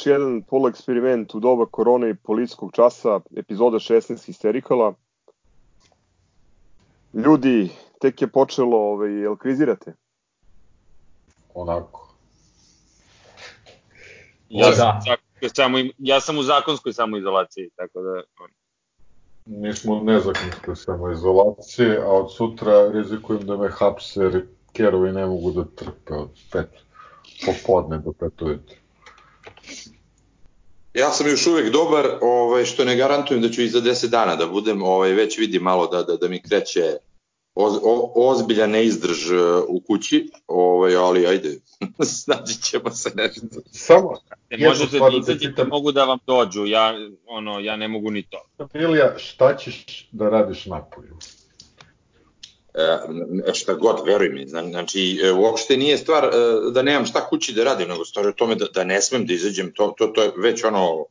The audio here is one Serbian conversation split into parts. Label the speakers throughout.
Speaker 1: Još jedan pol eksperiment u doba korone i policijskog časa, epizoda 16 Histerikala. Ljudi, tek je počelo, ovaj, jel krizirate?
Speaker 2: Onako.
Speaker 3: Ja, da. samo, ja sam u zakonskoj samoizolaciji, tako da...
Speaker 2: Mi smo u nezakonskoj samoizolaciji, a od sutra rizikujem da me hapse jer kerovi ne mogu da trpe od pet popodne do pet ujutru.
Speaker 4: Ja sam još uvek dobar, ovaj, što ne garantujem da ću i za 10 dana da budem, ovaj, već vidim malo da, da, da mi kreće oz, o, ozbiljan neizdrž e, u kući, ovaj, ali ajde, snađi ćemo se nešto.
Speaker 2: Samo,
Speaker 3: ne možete da izađete, mogu da vam dođu, ja, ono, ja ne mogu ni to.
Speaker 2: Ilija, šta ćeš da radiš napolju?
Speaker 4: E, šta god, veruj mi, znači e, uopšte nije stvar e, da nemam šta kući da radim, nego stvar je tome da, da ne smem da izađem, to, to, to je već ono,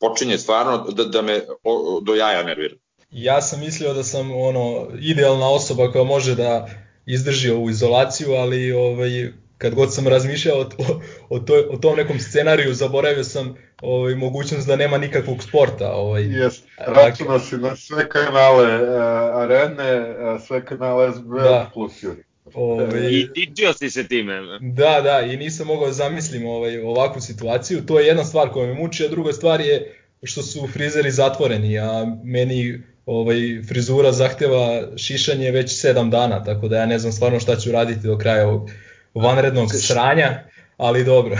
Speaker 4: počinje stvarno da, da me o, do jaja nervira.
Speaker 5: Ja sam mislio da sam ono idealna osoba koja može da izdrži ovu izolaciju, ali ovaj kad god sam razmišljao o, o, to, o tom nekom scenariju, zaboravio sam ovaj, mogućnost da nema nikakvog sporta. Ovaj.
Speaker 2: Jes, računa si na sve kanale uh, Arene, uh, sve kanale SBL da. plus Juri.
Speaker 3: Ove, I dičio si se time.
Speaker 5: Da, da, i nisam mogao da zamislim ovaj, ovakvu situaciju. To je jedna stvar koja me muči, a druga stvar je što su frizeri zatvoreni, a meni ovaj, frizura zahteva šišanje već 7 dana, tako da ja ne znam stvarno šta ću raditi do kraja ovog vanrednog sranja, ali dobro.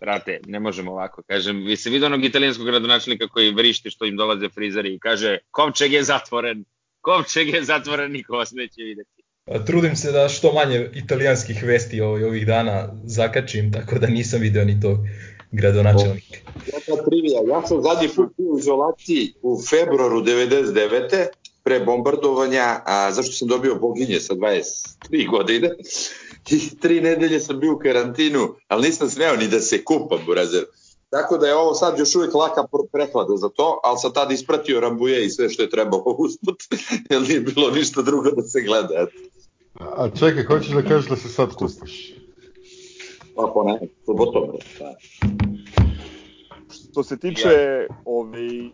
Speaker 3: Brate, ne možemo ovako. Kažem, vi se vidi onog italijanskog gradonačelnika koji vrišti što im dolaze frizeri i kaže Kovčeg je zatvoren, Kovčeg je zatvoren, niko vas neće videti.
Speaker 5: Trudim se da što manje italijanskih vesti ovih, ovih dana zakačim, tako da nisam video ni tog gradonačelnika.
Speaker 4: Ja, trivija, ja sam zadnji put u izolaciji u februaru 99 pre bombardovanja, a zašto sam dobio boginje sa 23 godine i tri nedelje sam bio u karantinu, ali nisam smeo ni da se kupam, burazer. Tako da je ovo sad još uvijek laka preklada za to, ali sam tad ispratio Rambuje i sve što je trebalo usput, jer nije bilo ništa drugo da se gleda.
Speaker 2: A čekaj, hoćeš da kažeš da se sad kupaš?
Speaker 4: Pa po ne, subotom. Da.
Speaker 1: Što se tiče ovaj,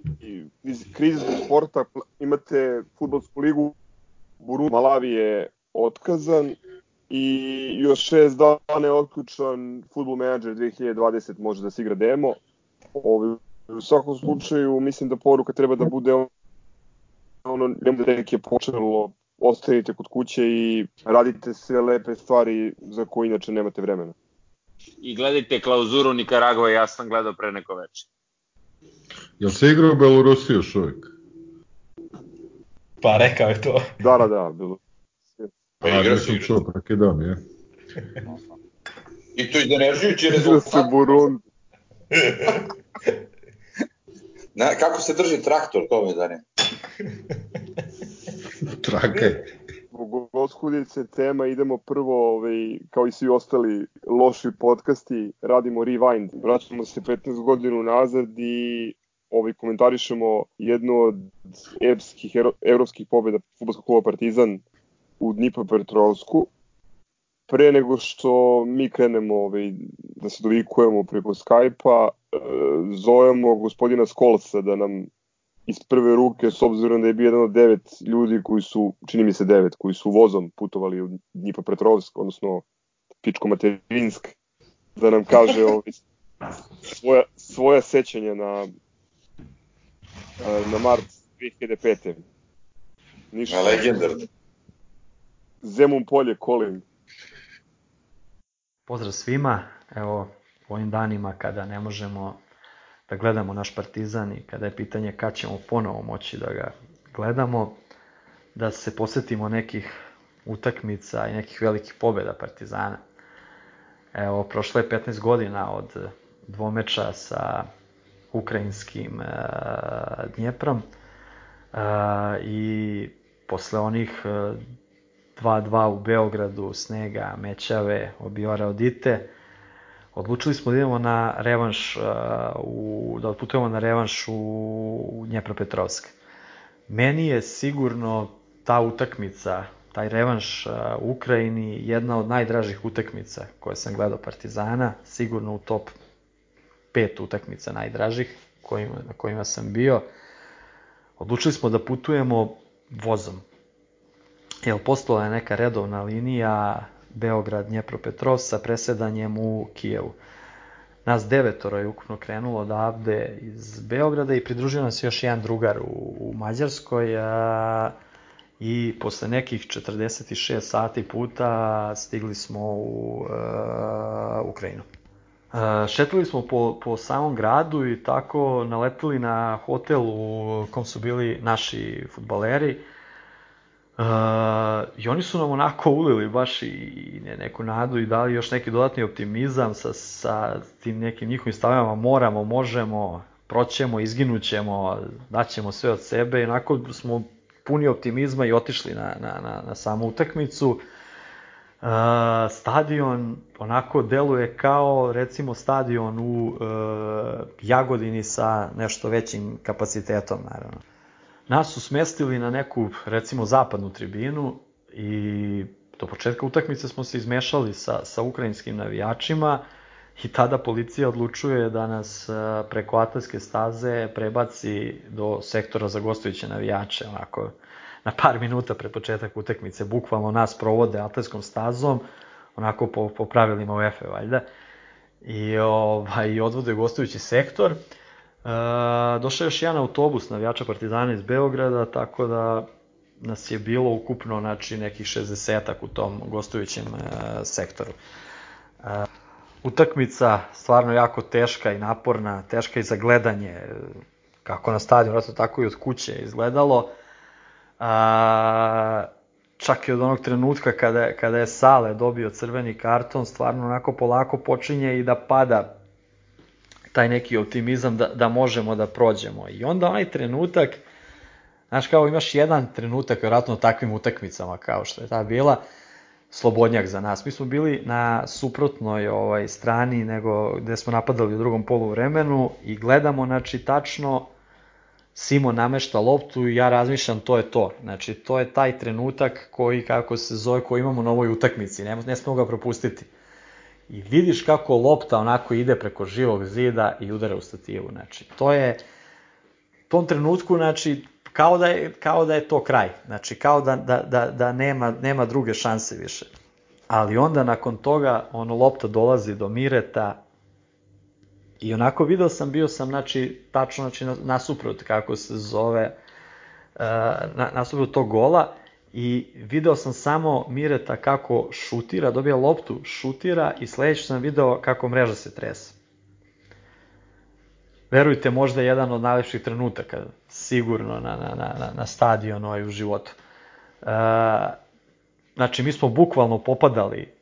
Speaker 1: krize sporta, imate futbolsku ligu, Burundi Malavi je otkazan, i još šest dana je otključan Football Manager 2020 može da se igra demo. Ovi, u svakom slučaju mislim da poruka treba da bude ono da je počelo ostanite kod kuće i radite sve lepe stvari za koje inače nemate vremena.
Speaker 3: I gledajte klauzuru Nikaragua, ja sam gledao pre neko veče.
Speaker 2: Jel se igra u Belorusiji još uvijek?
Speaker 5: Pa rekao je to.
Speaker 1: Da, da, da, bilo.
Speaker 2: Pa igra se igra. Čuo Makedonije.
Speaker 4: I to iznenađujući rezultat.
Speaker 1: Igra se Burundi.
Speaker 4: Na, kako se drži traktor, to me zane.
Speaker 2: Trakaj.
Speaker 1: Goskudice tema, idemo prvo, ovaj, kao i svi ostali loši podcasti, radimo rewind. Vraćamo se 15 godina nazad i ovaj, komentarišemo jednu od evropskih, evropskih pobjeda futbolskog kluba Partizan u Dnipropetrovsku. Pre nego što mi krenemo ovaj, da se dovikujemo preko Skype-a, e, zovemo gospodina Skolsa da nam iz prve ruke, s obzirom da je bio jedan od devet ljudi koji su, čini mi se devet, koji su vozom putovali u Dnipropetrovsk, odnosno Pičko Materinsk, da nam kaže ovaj, svoja, svoja sećanja na, na mart 2005.
Speaker 4: Ništa. Na legendarno.
Speaker 1: Zemun polje Kolin.
Speaker 6: Pozdrav svima, evo u ovim danima kada ne možemo da gledamo naš Partizan i kada je pitanje kad ćemo ponovo moći da ga gledamo, da se posetimo nekih utakmica i nekih velikih pobjeda Partizana. Evo, prošlo je 15 godina od dvomeča sa ukrajinskim e, Dnjeprom e, i posle onih e, 2-2 u Beogradu, snega, mećave, obiora odite. Odlučili smo da idemo na revanš, uh, u, da odputujemo na revanš u, Dnjepropetrovsk. Meni je sigurno ta utakmica, taj revanš uh, u Ukrajini jedna od najdražih utakmica koje sam gledao Partizana, sigurno u top pet utakmica najdražih kojima, na kojima sam bio. Odlučili smo da putujemo vozom. Jel, postala je neka redovna linija Beograd Dnjepropetrovsk sa presedanjem u Kijevu. Nas devetoro je ukupno krenulo odavde iz Beograda i pridružio nas još jedan drugar u, u Mađarskoj a, i posle nekih 46 sati puta stigli smo u a, Ukrajinu. A, šetali smo po, po samom gradu i tako naletili na hotel u kom su bili naši futbaleri. I oni su nam onako ulili baš i ne, neku nadu i dali još neki dodatni optimizam sa, sa tim nekim njihovim stavljama moramo, možemo, proćemo, izginućemo, daćemo sve od sebe i onako smo puni optimizma i otišli na, na, na, na samu utakmicu. Uh, stadion onako deluje kao recimo stadion u uh, Jagodini sa nešto većim kapacitetom naravno. Nas su smestili na neku, recimo, zapadnu tribinu i do početka utakmice smo se izmešali sa, sa ukrajinskim navijačima i tada policija odlučuje da nas preko atarske staze prebaci do sektora za gostujuće navijače, onako na par minuta pred početak utakmice, bukvalno nas provode atarskom stazom, onako po, po pravilima UEFA, valjda, i, ovaj, odvode gostujući sektor. Uh, E, došao je još jedan autobus navijača Partizana iz Beograda, tako da nas je bilo ukupno znači, nekih 60 u tom gostujućem e, sektoru. E, utakmica stvarno jako teška i naporna, teška i za gledanje, kako na stadionu, tako i od kuće izgledalo. A, čak i od onog trenutka kada, kada je Sale dobio crveni karton, stvarno onako polako počinje i da pada taj neki optimizam da, da možemo da prođemo. I onda onaj trenutak, znaš kao imaš jedan trenutak, vjerojatno takvim utakmicama kao što je ta bila, slobodnjak za nas. Mi smo bili na suprotnoj ovaj strani nego gde smo napadali u drugom polu vremenu i gledamo znači tačno Simo namešta loptu i ja razmišljam to je to. Znači to je taj trenutak koji kako se zove koji imamo na ovoj utakmici. Ne, ne smemo ga propustiti i vidiš kako lopta onako ide preko živog zida i udara u stativu. Znači, to je, u tom trenutku, znači, kao da je, kao da je to kraj. Znači, kao da, da, da, da nema, nema druge šanse više. Ali onda, nakon toga, ono, lopta dolazi do Mireta i onako video sam, bio sam, znači, tačno, znači, nasuprot, kako se zove, uh, nasuprot tog gola, i video sam samo Mireta kako šutira, dobija loptu, šutira i sledeće sam video kako mreža se trese. Verujte, možda je jedan od najlepših trenutaka, sigurno na, na, na, na stadionu ovaj u životu. E, znači, mi smo bukvalno popadali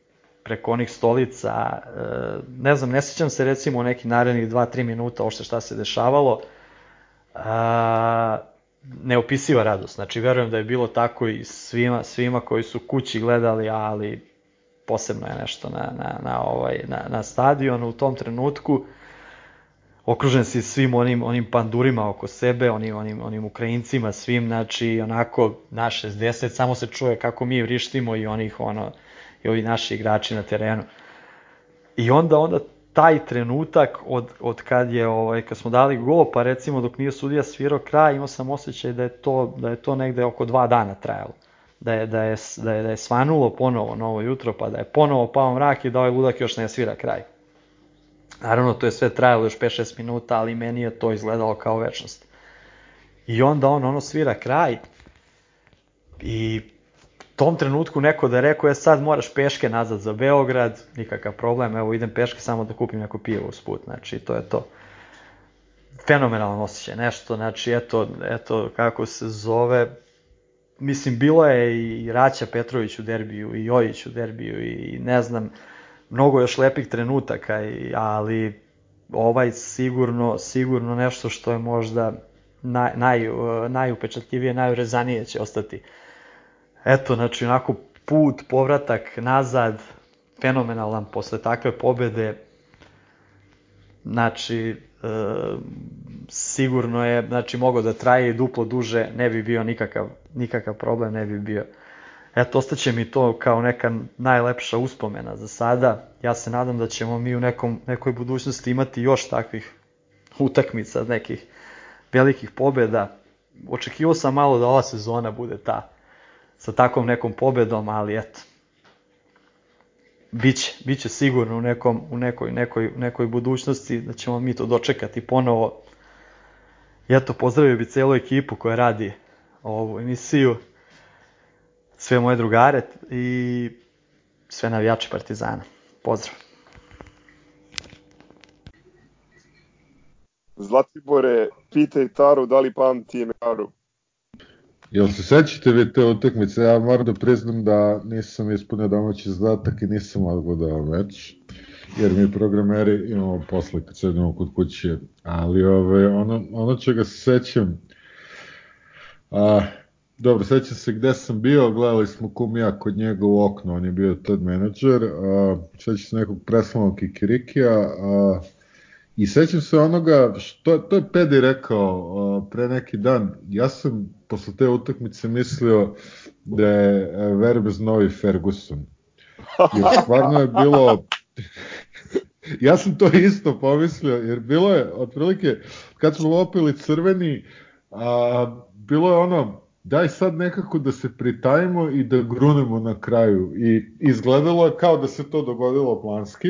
Speaker 6: preko onih stolica, e, ne znam, ne sećam se recimo u neki narednih 2-3 minuta ošte šta se dešavalo, e, neopisiva radost. Znači, verujem da je bilo tako i svima, svima koji su kući gledali, ali posebno je nešto na, na, na, ovaj, na, na stadionu u tom trenutku. Okružen si svim onim, onim pandurima oko sebe, onim, onim, onim Ukrajincima, svim, znači, onako, na 60, samo se čuje kako mi vrištimo i onih, ono, i ovi naši igrači na terenu. I onda, onda taj trenutak od, od kad je ovaj kad smo dali gol, pa recimo dok nije sudija svirao kraj, imao sam osjećaj da je to da je to negde oko dva dana trajalo. Da je, da je, da je, da je svanulo ponovo novo jutro, pa da je ponovo pao mrak i da ovaj ludak još ne svira kraj. Naravno, to je sve trajalo još 5-6 minuta, ali meni je to izgledalo kao večnost. I onda on ono svira kraj i tom trenutku neko da je rekao, je sad moraš peške nazad za Beograd, nikakav problem, evo idem peške samo da kupim neko pivo usput, znači to je to. Fenomenalan osjećaj, nešto, znači eto, eto kako se zove, mislim bilo je i Raća Petrović u derbiju, i Jojić u derbiju, i ne znam, mnogo još lepih trenutaka, ali ovaj sigurno, sigurno nešto što je možda naj, naj, najupečatljivije, najurezanije će ostati eto, znači, onako put, povratak nazad, fenomenalan posle takve pobede. Znači, e, sigurno je, znači, mogo da traje i duplo duže, ne bi bio nikakav, nikakav problem, ne bi bio. eto, ostaće mi to kao neka najlepša uspomena za sada. Ja se nadam da ćemo mi u nekom, nekoj budućnosti imati još takvih utakmica, nekih velikih pobeda. Očekivao sam malo da ova sezona bude ta, sa takvom nekom pobedom, ali eto, biće, biće sigurno u, nekom, u nekoj, nekoj, nekoj budućnosti da ćemo mi to dočekati ponovo. I eto, pozdravio bi celu ekipu koja radi ovu emisiju, sve moje drugare i sve navijače Partizana. Pozdrav!
Speaker 1: Zlatibore, pitaj Taru da li pamti Mekaru.
Speaker 2: Jel se sećate te utakmice? Ja moram da priznam da nisam ispunio domaći zadatak i nisam odgledao meč, jer mi programeri imamo posle kad sedemo kod kuće, ali ove, ono, ono čega se sećam, a, dobro, sećam se gde sam bio, gledali smo kum ja kod njega u okno, on je bio tad menadžer, a, sećam se nekog preslanog kikirikija, a, I sećam se onoga, što, to je Pedi rekao pre neki dan, ja sam posle te utakmice mislio da je e, Verbez novi Ferguson. Jer stvarno je bilo... ja sam to isto pomislio, jer bilo je, otprilike, kad smo opili crveni, a, bilo je ono, daj sad nekako da se pritajimo i da grunemo na kraju. I izgledalo je kao da se to dogodilo planski.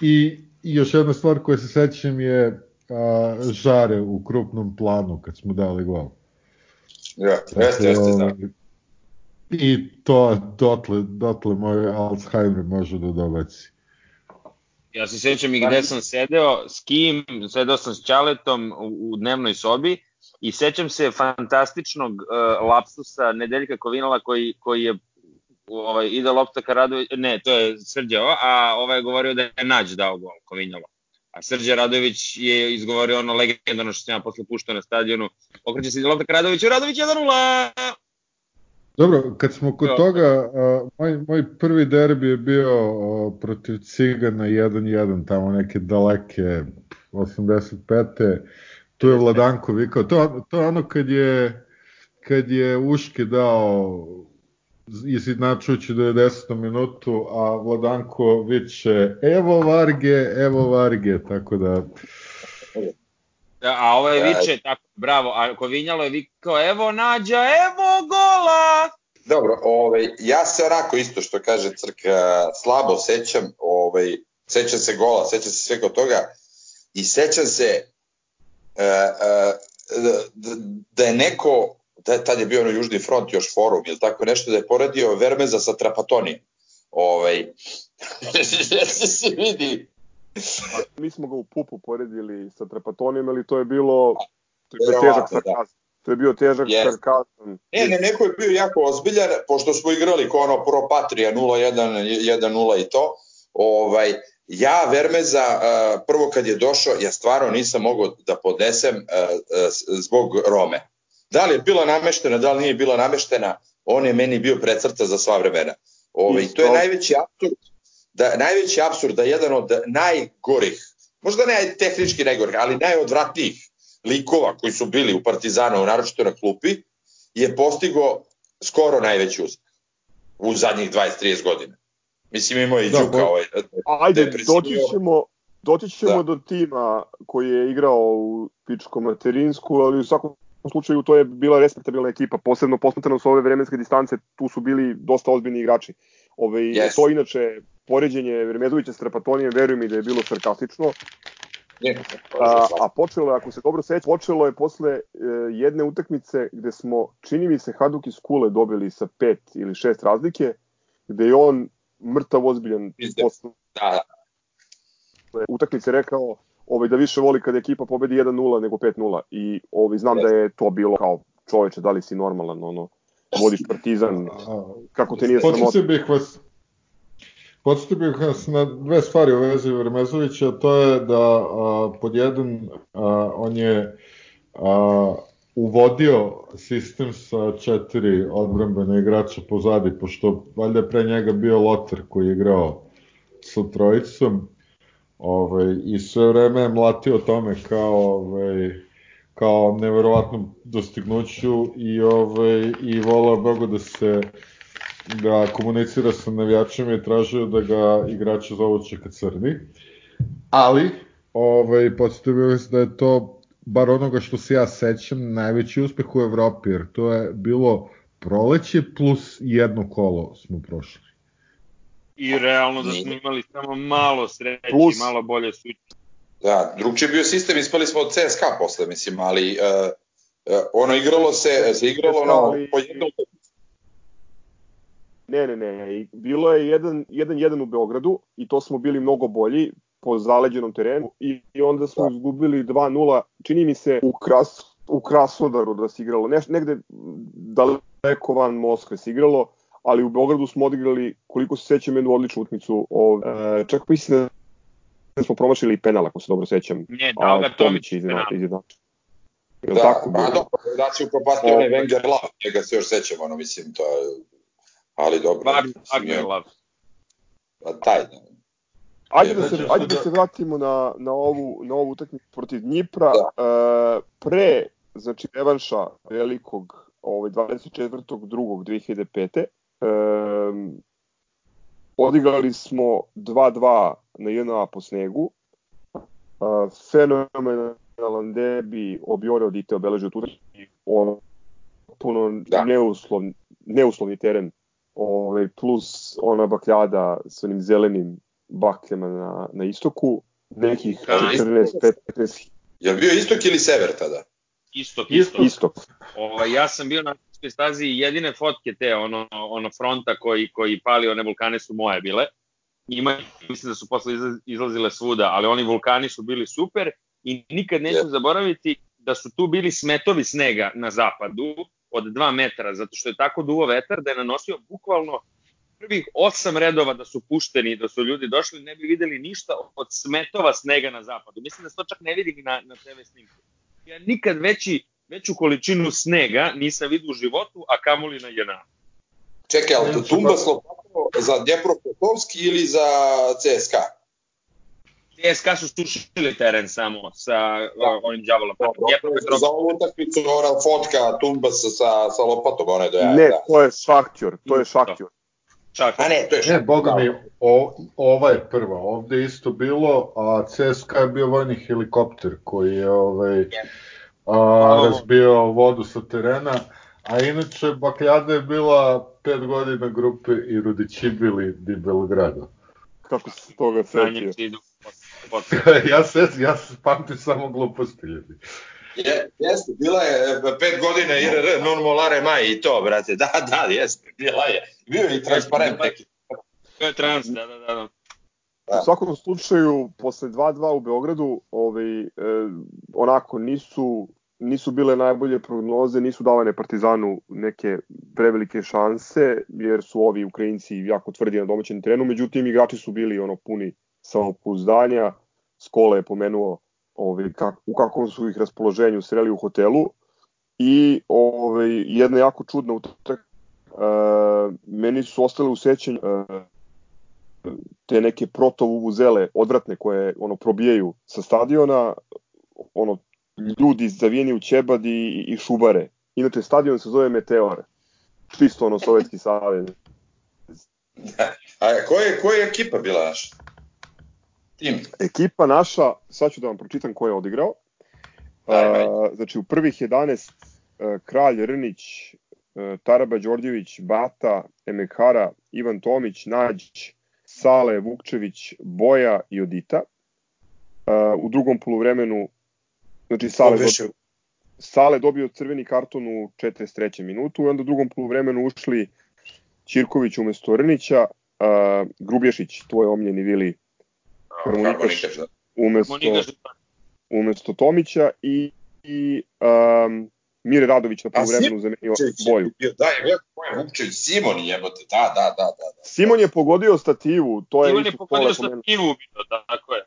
Speaker 2: I I još jedna stvar koja se sećam je a, žare u krupnom planu kad smo dali gol.
Speaker 4: Ja, jeste, jeste, da.
Speaker 2: Ovaj, I to dotle, dotle moj Alzheimer može da dobaci.
Speaker 3: Ja se sećam i gde sam sedeo, s kim, sedeo sam s Ćaletom u, u dnevnoj sobi i sećam se fantastičnog uh, lapsusa Nedeljka Kovinala koji, koji je ovaj, ide lopta ka Radović, ne, to je Srđao, a ovaj je govorio da je Nađ dao gol Kovinjalo. A Srđa Radović je izgovorio ono legendarno što sam ja posle puštao na stadionu. Okreće se lopta ka Radoviću, Radović 1-0!
Speaker 2: Dobro, kad smo kod toga, a, moj, moj prvi derbi je bio a, protiv Cigana 1-1, tamo neke daleke 85. Tu je Vladanko vikao, to, to je ono kad je, kad je Uške dao izjednačujući 90. minutu, a Vladanko viće evo Varge, evo Varge, tako da...
Speaker 3: Da, a ovo je viče, tako, bravo, a Kovinjalo je vikao, evo Nađa, evo gola!
Speaker 4: Dobro, ovaj, ja se onako isto što kaže Crka, slabo sećam, ovaj, sećam se gola, sećam se svega toga i sećam se uh, uh, da, da je neko da, tad je bio ono Južni front još forum ili tako nešto da je poredio Vermeza sa Trapatonijem. Ovaj, se vidi.
Speaker 1: Mi smo ga u pupu poredili sa Trapatonijem, ali to je bilo to je težak da. sarkazam. Da. To je bio težak yes. sarkazam.
Speaker 4: Ne, ne, neko je bio jako ozbiljan, pošto smo igrali kao ono Pro Patria 0-1, 1-0 i to. Ovaj, ja Vermeza, prvo kad je došao, ja stvarno nisam mogao da podnesem zbog Rome. Da li je bila nameštena, da li nije bila nameštena, on je meni bio precrta za sva vremena. Ove, to je najveći absurd, da, najveći absurd da jedan od najgorih, možda ne tehnički najgorih, ali najodvratnijih likova koji su bili u Partizanu, naročito na klupi, je postigo skoro najveći uspeh u zadnjih 20-30 godina. Mislim, imao je i da, Đuka bo... ovaj.
Speaker 1: Ajde, doći ćemo, doći ćemo da. do tima koji je igrao u Pičkom materinsku, ali u svakom slučaju to je bila respektabilna ekipa, posebno posmatrano s ove vremenske distance, tu su bili dosta ozbiljni igrači. Ove, yes. To inače, poređenje Vermezovića s Trapatonijem, verujem mi da je bilo sarkastično. A, a počelo je, ako se dobro seća, počelo je posle e, jedne utakmice gde smo, čini mi se, Haduk iz Kule dobili sa pet ili šest razlike, gde je on mrtav ozbiljan posle da, da. utakmice rekao ovaj, da više voli kada ekipa pobedi 1-0 nego 5-0 i ovaj, znam da je to bilo kao čoveče, da li si normalan, ono, vodiš partizan, kako te nije sramota.
Speaker 2: Podsjetio bih vas, Podsjetio bih vas na dve stvari u vezi Vermezovića, to je da a, pod jedan a, on je a, uvodio sistem sa četiri odbrambene igrača pozadi, pošto valjda pre njega bio Lotar koji je igrao sa trojicom Ovaj, I sve vreme je mlatio tome kao, ovaj, kao neverovatnom dostignuću i, ovaj, i volao Bogu da se da komunicira sa navijačima i tražio da ga igrači zovu Čeka Crni. Ali, ovaj, podsjetio se da je to, bar onoga što se ja sećam, najveći uspeh u Evropi, jer to je bilo proleće plus jedno kolo smo prošli.
Speaker 3: I realno da smo imali samo malo sreće
Speaker 1: Plus-
Speaker 3: i malo bolje su
Speaker 4: Da, drugčije je bio sistem, ispali smo od CSKA posle, mislim, ali uh, uh, ono igralo se, se igralo
Speaker 1: CSKA,
Speaker 4: ono,
Speaker 1: ali-
Speaker 4: po jednom
Speaker 1: Ne, ne, ne. Bilo je 1-1 u Beogradu i to smo bili mnogo bolji po zaleđenom terenu i, i onda smo
Speaker 4: Da.
Speaker 1: izgubili 2-0, čini mi se, u, Kras, u Krasnodaru da se igralo. Neš, negde daleko van Moskve se igralo, ali u Beogradu smo odigrali, koliko se sećam, jednu odličnu utakmicu. E, čak mislim da smo promašili i penal, ako se dobro sećam.
Speaker 3: Nje,
Speaker 1: A
Speaker 3: dao ga Tomić.
Speaker 1: je izjedna- izjednačio. Jel
Speaker 4: Da,
Speaker 1: tako
Speaker 4: pa
Speaker 1: bilo?
Speaker 4: dobro, da si upropastio onaj
Speaker 1: Ovaj.
Speaker 4: Wenger Love, njega se još sećamo, ono, mislim, to je, ali dobro.
Speaker 3: Wagner,
Speaker 4: je-
Speaker 3: Love.
Speaker 4: Pa taj, da.
Speaker 1: Ajde da se
Speaker 2: Znači,
Speaker 1: ajde da
Speaker 2: da-
Speaker 1: se vratimo na na ovu na ovu utakmicu protiv Dnipra. Da. E, pre znači revanša velikog ovaj 24.2.2005. E, odigrali smo 2-2 na 1 po snegu. E, fenomenalan debi Obiore odite obeležio tu on puno
Speaker 4: Da.
Speaker 1: da. neuslovni, neuslovni teren ovaj, plus ona bakljada sa onim zelenim bakljama na, na istoku, nekih
Speaker 3: Da,
Speaker 1: 14-15
Speaker 4: Je li bio istok ili sever tada?
Speaker 3: Istok,
Speaker 2: Istok.
Speaker 3: istok.
Speaker 1: istok.
Speaker 3: Ovaj, ja sam bio na Atlantskoj stazi jedine fotke te, ono, ono fronta koji, koji pali one vulkane su moje bile. Ima, mislim da su posle izlaz- izlazile svuda, ali oni vulkani su bili super i nikad neću
Speaker 4: Je.
Speaker 3: zaboraviti da su tu bili smetovi snega na zapadu od 2 metra, zato što je tako duvo vetar da je nanosio bukvalno prvih osam redova da su pušteni, da su ljudi došli, ne bi videli ništa od smetova snega na zapadu. Mislim da se to čak ne vidi na, na TV snimku. Ja nikad veći, veću količinu snega nisam vidio u životu, a kamoli na JNA.
Speaker 4: Čekaj, ali
Speaker 2: Znači,
Speaker 4: Tumba
Speaker 2: pa-
Speaker 4: Slopato za Dnjepropetovski ili za CSKA?
Speaker 3: CSKA su sušili teren samo sa da. ovim đavolom. Dnjepropetrovsk-
Speaker 4: Za ovu utakmicu ona fotka Tumbas sa, sa lopatom, ona je do jaja.
Speaker 1: Ne,
Speaker 4: da.
Speaker 1: to je Šaktjor, to je Šaktjor.
Speaker 3: Čak.
Speaker 4: A ne, to je
Speaker 2: Ne, boga mi, o, ova je prva, ovde isto bilo, a CSKA je bio vojni helikopter koji je ovaj, a, razbio vodu sa terena, a inače Bakljada je bila pet godina grupe i Rudićibili di Belgrado.
Speaker 1: Kako se toga
Speaker 3: Na njim
Speaker 1: setio.
Speaker 3: se idu pot- pot-
Speaker 2: ja se, ja se pamtim samo gluposti ljudi.
Speaker 4: Je, jeste, bila je e, pet godina IRR, non molare mai i to, brate. Da, da, jeste, bila je. Bio je i transparent neki.
Speaker 3: To je trans, da, da, da. Da.
Speaker 1: U svakom slučaju, posle 2-2 u Beogradu, ovaj, e, onako nisu nisu bile najbolje prognoze, nisu davane Partizanu neke prevelike šanse, jer su ovi Ukrajinci jako tvrdi na domaćem terenu, međutim igrači su bili ono puni samopouzdanja, Skola je pomenuo ovaj, kak, u kakvom su ih raspoloženju sreli u hotelu. I ovaj, jedna jako čudna utakmica Uh, meni su ostale u sećanju uh, te neke protovuvuzele odvratne koje ono probijaju sa stadiona, ono ljudi zavijeni u ćebad i, i šubare. Inače, stadion se zove Meteor. Čisto ono sovjetski savez.
Speaker 4: A koja je, koja je ekipa bila naša? Tim.
Speaker 1: Ekipa naša, sad ću da vam pročitam ko je odigrao.
Speaker 4: Ajde, ajde.
Speaker 1: Uh, znači, u prvih 11 uh, Kralj Rnić, uh, Taraba Đorđević, Bata, Emekara, Ivan Tomić, Nađ, Sale, Vukčević, Boja i Odita. Uh, u drugom poluvremenu, znači Sale dobio, Sale dobio crveni karton u 43. minutu i onda u drugom poluvremenu ušli Ćirković umesto Rnića, uh, Grubješić, tvoj omljeni Vili, Harmonikaš,
Speaker 4: da.
Speaker 1: umesto,
Speaker 3: Monigaš,
Speaker 1: umesto Tomića i, i um, Mire Radović na poluvremenu zamenio boju.
Speaker 4: bio- Da, je bio ko je Vukčević, Simon jebote, da, da, da, da. da.
Speaker 1: Simon je pogodio stativu, to je
Speaker 3: Ivan je pogodio
Speaker 1: pomenuo.
Speaker 3: timu ubito, tako je.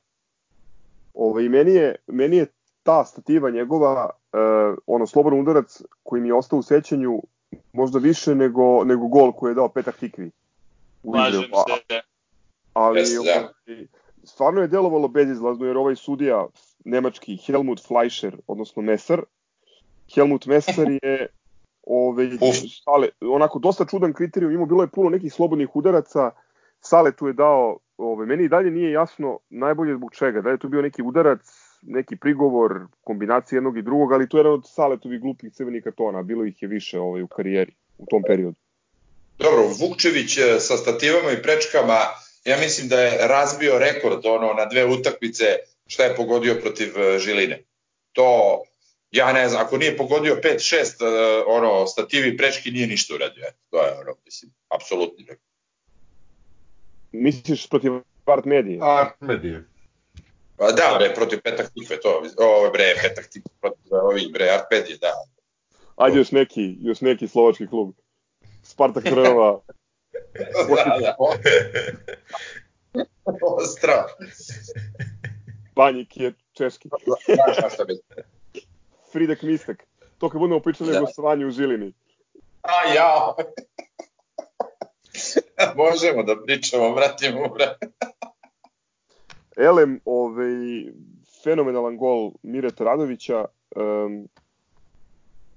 Speaker 1: Ovaj, meni, je, meni je ta stativa njegova, uh, ono, slobodan udarac koji mi je ostao u sećanju možda više nego, nego gol koji je dao Petar Tikvi.
Speaker 3: Slažem se.
Speaker 1: ali
Speaker 4: Jeste, da.
Speaker 1: ovaj, stvarno je delovalo bezizlazno jer ovaj sudija nemački Helmut Fleischer, odnosno Messer, Helmut Messer je Ove, Sale, onako dosta čudan kriterijum, imao bilo je puno nekih slobodnih udaraca, Sale tu je dao, ove, meni i dalje nije jasno najbolje zbog čega, da je tu bio neki udarac, neki prigovor, kombinacija jednog i drugog, ali to je jedan od Saletovih glupih crvenih kartona, bilo ih je više ovaj, u karijeri u tom periodu.
Speaker 4: Dobro, Vukčević e, sa stativama i prečkama, ja mislim da je razbio rekord ono na dve utakmice šta je pogodio protiv e, Žiline. To ja ne znam, ako nije pogodio 5-6 e, ono, stativi prečki nije ništa uradio. Eto, to je ono, mislim, apsolutni rekord.
Speaker 1: Misliš protiv Art Medije?
Speaker 2: Art Medije.
Speaker 4: Pa da, bre, protiv Petak Tikve, to, ovo bre, Petak Tikve, protiv ovih, bre, Art Medije, da.
Speaker 1: Ajde još neki, još neki slovački klub. Spartak Trnava.
Speaker 4: da, da. Ostrava.
Speaker 1: Banjik je češki.
Speaker 4: Na šta bi.
Speaker 1: Fridek Mistek. To kad budemo pričali da. o gostovanju u Žilini.
Speaker 4: A ja. Možemo da pričamo, vratimo, brate.
Speaker 1: Elem, ovaj, fenomenalan gol Mireta Radovića. Um,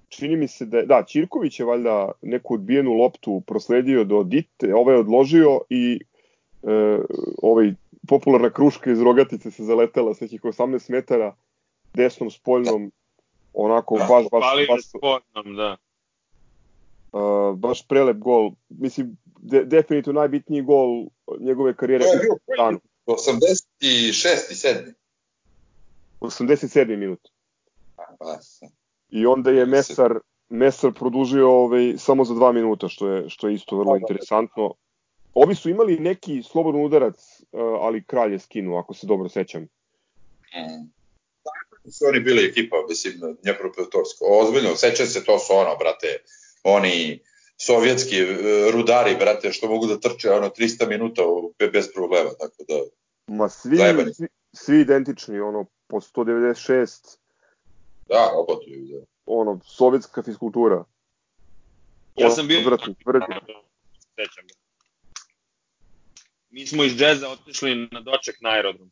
Speaker 1: čini mi se da je, da, Ćirković je valjda neku odbijenu loptu prosledio do Dite, ovaj je odložio i e, ovaj popularna kruška iz Rogatice se zaletela sa nekih 18 metara desnom spoljnom onako baš baš baš, baš
Speaker 3: spoljnom, da.
Speaker 1: Uh, baš prelep gol. Mislim, de, definitivno najbitniji gol njegove karijere.
Speaker 4: To je bio 86. i 7.
Speaker 1: 87. minut.
Speaker 4: Pa,
Speaker 1: I onda je Mesar Mesar produžio ovaj, samo za dva minuta, što je, što je isto vrlo interesantno. Ovi su imali neki slobodan udarac, ali kralj je skinuo, ako se dobro sećam.
Speaker 4: Su oni bili ekipa, mislim, Dnjepropetrovsko. Ozbiljno, sećam se, to su ono, brate, oni sovjetski e, rudari, brate, što mogu da trče ono 300 minuta bez problema, tako da...
Speaker 1: Ma svi, svi, svi identični, ono, po 196
Speaker 4: Da, robotuju, da.
Speaker 1: Ono, sovjetska fiskultura.
Speaker 3: Ja sam bio...
Speaker 1: Odvratni, tvrdi.
Speaker 3: Sećam ga. Mi smo iz džeza otišli na doček na aerodrom.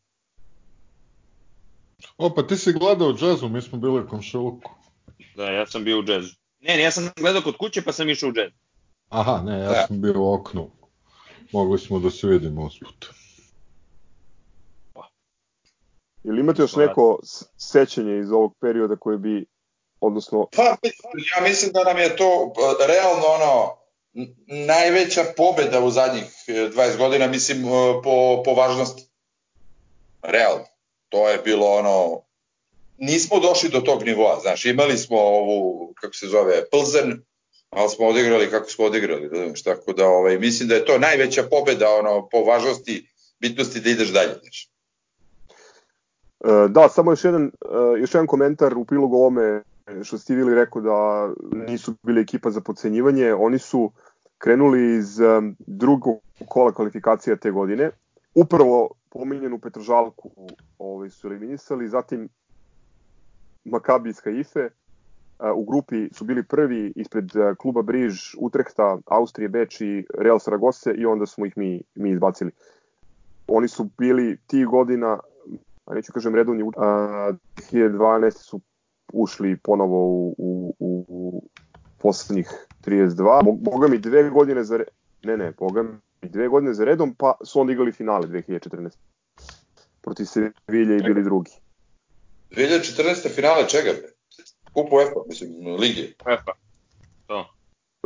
Speaker 2: O, pa ti si gledao džezu, mi smo bili u komšiluku.
Speaker 3: Da, ja sam bio u džezu. Ne, ne, ja sam gledao kod kuće pa sam išao u džez.
Speaker 2: Aha, ne, ja da. sam bio u oknu. Mogli smo da se vidimo usput.
Speaker 1: Ili imate još neko sećanje iz ovog perioda koje bi, odnosno...
Speaker 4: Pa, ja mislim da nam je to pa, realno ono, najveća pobeda u zadnjih 20 e, godina, mislim, e, po, po važnosti. Realno. To je bilo ono, nismo došli do tog nivoa, znaš, imali smo ovu, kako se zove, Plzen, ali smo odigrali kako smo odigrali, da znaš, tako da ovaj, mislim da je to najveća pobeda ono, po važnosti, bitnosti da ideš dalje, znaš.
Speaker 1: E, da, samo još jedan, e, još jedan komentar u prilogu ovome što ste Vili rekao da nisu bili ekipa za pocenjivanje. Oni su krenuli iz e, drugog kola kvalifikacija te godine. Upravo pominjenu Petržalku ovaj, su eliminisali, zatim Makabi iz Haife. U grupi su bili prvi ispred kluba Briž, Utrehta, Austrije, Beč i Real Saragosse i onda smo ih mi, mi izbacili. Oni su bili ti godina a neću kažem redovni, a, 2012 su ušli ponovo u, u, u, poslednjih 32. Boga mi dve godine za ne ne, boga mi dve godine za redom, pa su onda igrali finale 2014. Protiv Sevilje i bili drugi.
Speaker 4: 2014. finale čega? Kupu UEFA, mislim, Lige.
Speaker 3: UEFA. To.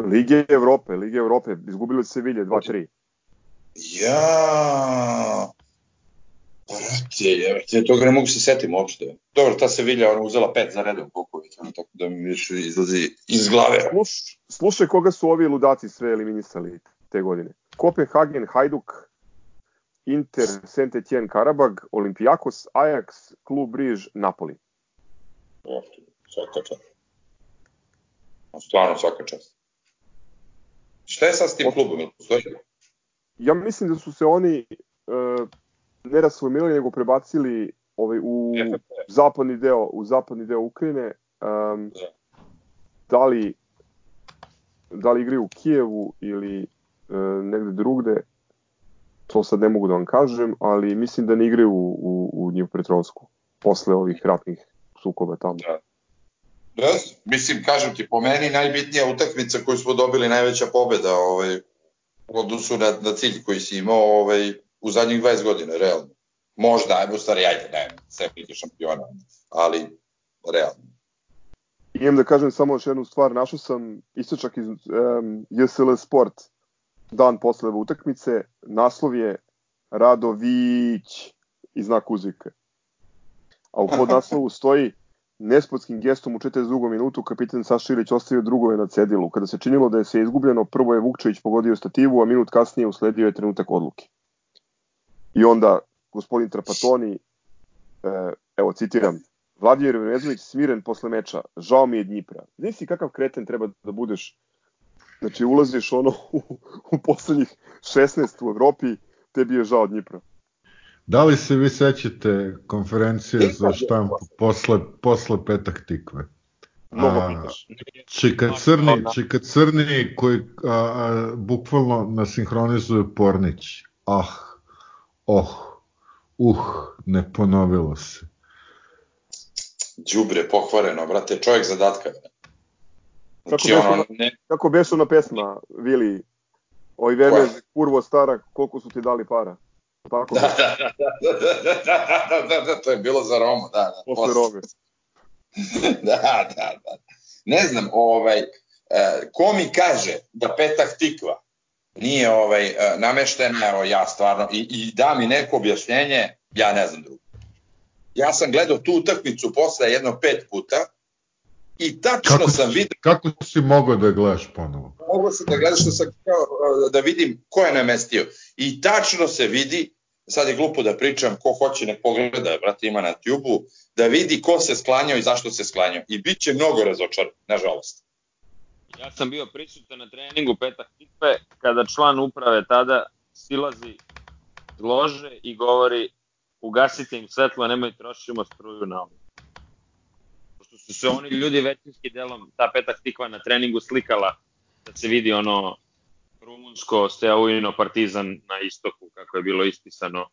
Speaker 1: Lige Evrope, Lige Evrope, izgubili od Sevilje 2-3.
Speaker 4: Ja, Brate, ja toga ne mogu se setim uopšte. Dobro, ta Sevilla ona uzela pet za redom Kuković, ono tako da mi više izlazi iz glave.
Speaker 1: Sluš, slušaj koga su ovi ludaci sve eliminisali te godine. Kopenhagen, Hajduk, Inter, Saint Etienne, Karabag, Olympiakos, Ajax, Klub Briž, Napoli.
Speaker 4: Svaka čast. Stvarno svaka čast. Šta je sad s tim klubom?
Speaker 1: Ja mislim da su se oni uh, ne rasformirali, nego prebacili ovaj, u zapadni deo, u zapadni deo Ukrajine. Um, da li da li igraju u Kijevu ili negde drugde, to sad ne mogu da vam kažem, ali mislim da ne igraju u, u, u Petrovsku posle ovih ratnih sukoba tamo. Da.
Speaker 4: Yes. Mislim, kažem ti, po meni najbitnija utakmica koju smo dobili najveća pobeda ovaj, u odnosu na, na cilj koji si imao ovaj, u zadnjih 20 godina, realno. Možda, ajmo stvari, ajde, ne, sve biti šampiona, ali realno.
Speaker 1: Imam da kažem samo još jednu stvar, našao sam istočak iz um, JSL Sport dan posle utakmice, naslov je Radović i znak uzvike. A u podnaslovu stoji nespotskim gestom u 42. minutu kapitan Saša Ilić ostavio drugove na cedilu. Kada se činilo da je se izgubljeno, prvo je Vukčević pogodio stativu, a minut kasnije usledio je trenutak odluke. I onda gospodin Trapatoni, e, evo citiram, Vladimir Venezović smiren posle meča, žao mi je Dnjipra. Znaš kakav kreten treba da budeš, znači ulaziš ono u, u poslednjih 16 u Evropi, tebi je žao Dnjipra.
Speaker 2: Da li se vi sećate konferencije za štampu posle, posle petak tikve?
Speaker 1: Mnogo pitaš.
Speaker 2: Čika Crni, Čika Crni koji a, a, bukvalno nasinhronizuje Pornić. Ah, oh, uh, ne ponovilo se.
Speaker 4: Đubre, pokvareno, brate, čovjek zadatka.
Speaker 1: Kako
Speaker 4: Znači,
Speaker 1: beše,
Speaker 4: ono, ne,
Speaker 1: kako beše ona pesma, Vili, oj vene, kurvo stara, koliko su ti dali para? Tako,
Speaker 4: da, da, da, da, da, da, da, da, da, to je bilo za Romu, da, da.
Speaker 1: posle robe.
Speaker 4: da, da, da. Ne znam, ovaj, e, ko mi kaže da petak tikva nije ovaj, e, nameštena, evo ja stvarno, i, i da mi neko objašnjenje, ja ne znam drugo. Ja sam gledao tu utakmicu posle jedno pet puta i tačno
Speaker 2: Kako,
Speaker 4: sam vidio,
Speaker 2: kako si mogao da gledaš ponovo?
Speaker 4: mogao sam da gledaš što sam kao, da vidim ko je namestio. I tačno se vidi, sad je glupo da pričam, ko hoće ne pogleda, brate ima na tubu, da vidi ko se sklanjao i zašto se sklanjao. I bit će mnogo razočaran, nažalost.
Speaker 3: Ja sam bio prisutan na treningu petak tikve kada član uprave tada silazi lože i govori ugasite im svetlo, nemoj trošimo struju na ovo. Su se oni ljudi većinski delom ta petak tikva na treningu slikala da se vidi ono rumunsko Steaujino partizan na istoku kako je bilo ispisano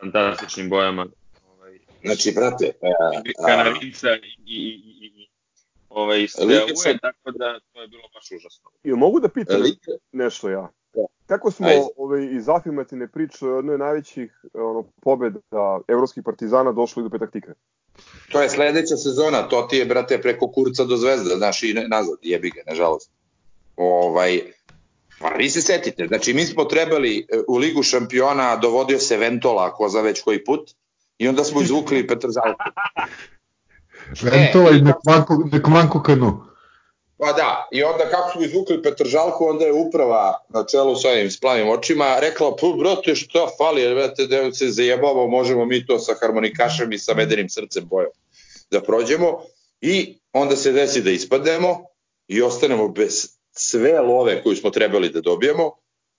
Speaker 3: fantastičnim bojama ovaj,
Speaker 4: Znači, brate, a, a,
Speaker 3: Kanarinca i, i, i, i ovaj, Steauje,
Speaker 4: sam-
Speaker 3: tako da to je bilo baš užasno.
Speaker 1: I mogu da pitam nešto ja?
Speaker 4: Da.
Speaker 1: Kako smo
Speaker 4: Ajde.
Speaker 1: ovaj, iz afirmativne priče o jednoj od najvećih ono, pobeda evropskih partizana došli do petak tikve?
Speaker 4: To je sledeća sezona, to ti je, brate, preko kurca do zvezda, znaš, i nazad, jebi ga, nažalost. Ovaj, pa vi se setite, znači mi smo trebali e, u Ligu šampiona, dovodio se Ventola, ako za već koji put, i onda smo izvukli Petržalku.
Speaker 2: Ventola i nek vanku, nek vanku kanu.
Speaker 4: Pa da, i onda kako smo izvukli Petržalku, onda je uprava na čelu sa ovim splavim očima rekla, pa brate, šta fali, brate, da se zajebamo, možemo mi to sa harmonikašem i sa medenim srcem bojom da prođemo i onda se desi da ispadnemo i ostanemo bez sve love koju smo trebali da dobijemo,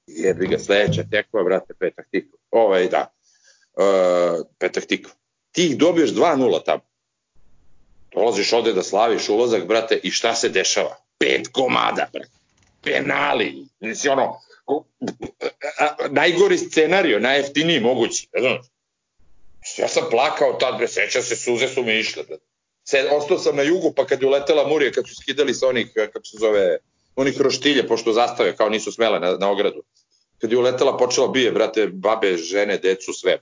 Speaker 4: jebi ga sledeća tekva, brate, petak tikva. Ovaj, da, uh, petak tikva. Ti ih dobiješ 2-0 tamo. Dolaziš ovde da slaviš ulazak, brate, i šta se dešava? Pet komada, brate. Penali. Znači, ono, najgori scenario, najjeftiniji mogući. Znam. Ja sam plakao tad, bre, seća se, suze su mi išle, brate. Se, ostao sam na jugu, pa kad je uletela Murija, kad su skidali sa onih, kako se zove, onih roštilje, pošto zastave, kao nisu smele na, na ogradu. Kad je uletela, počela bije, brate, babe, žene, decu, sve.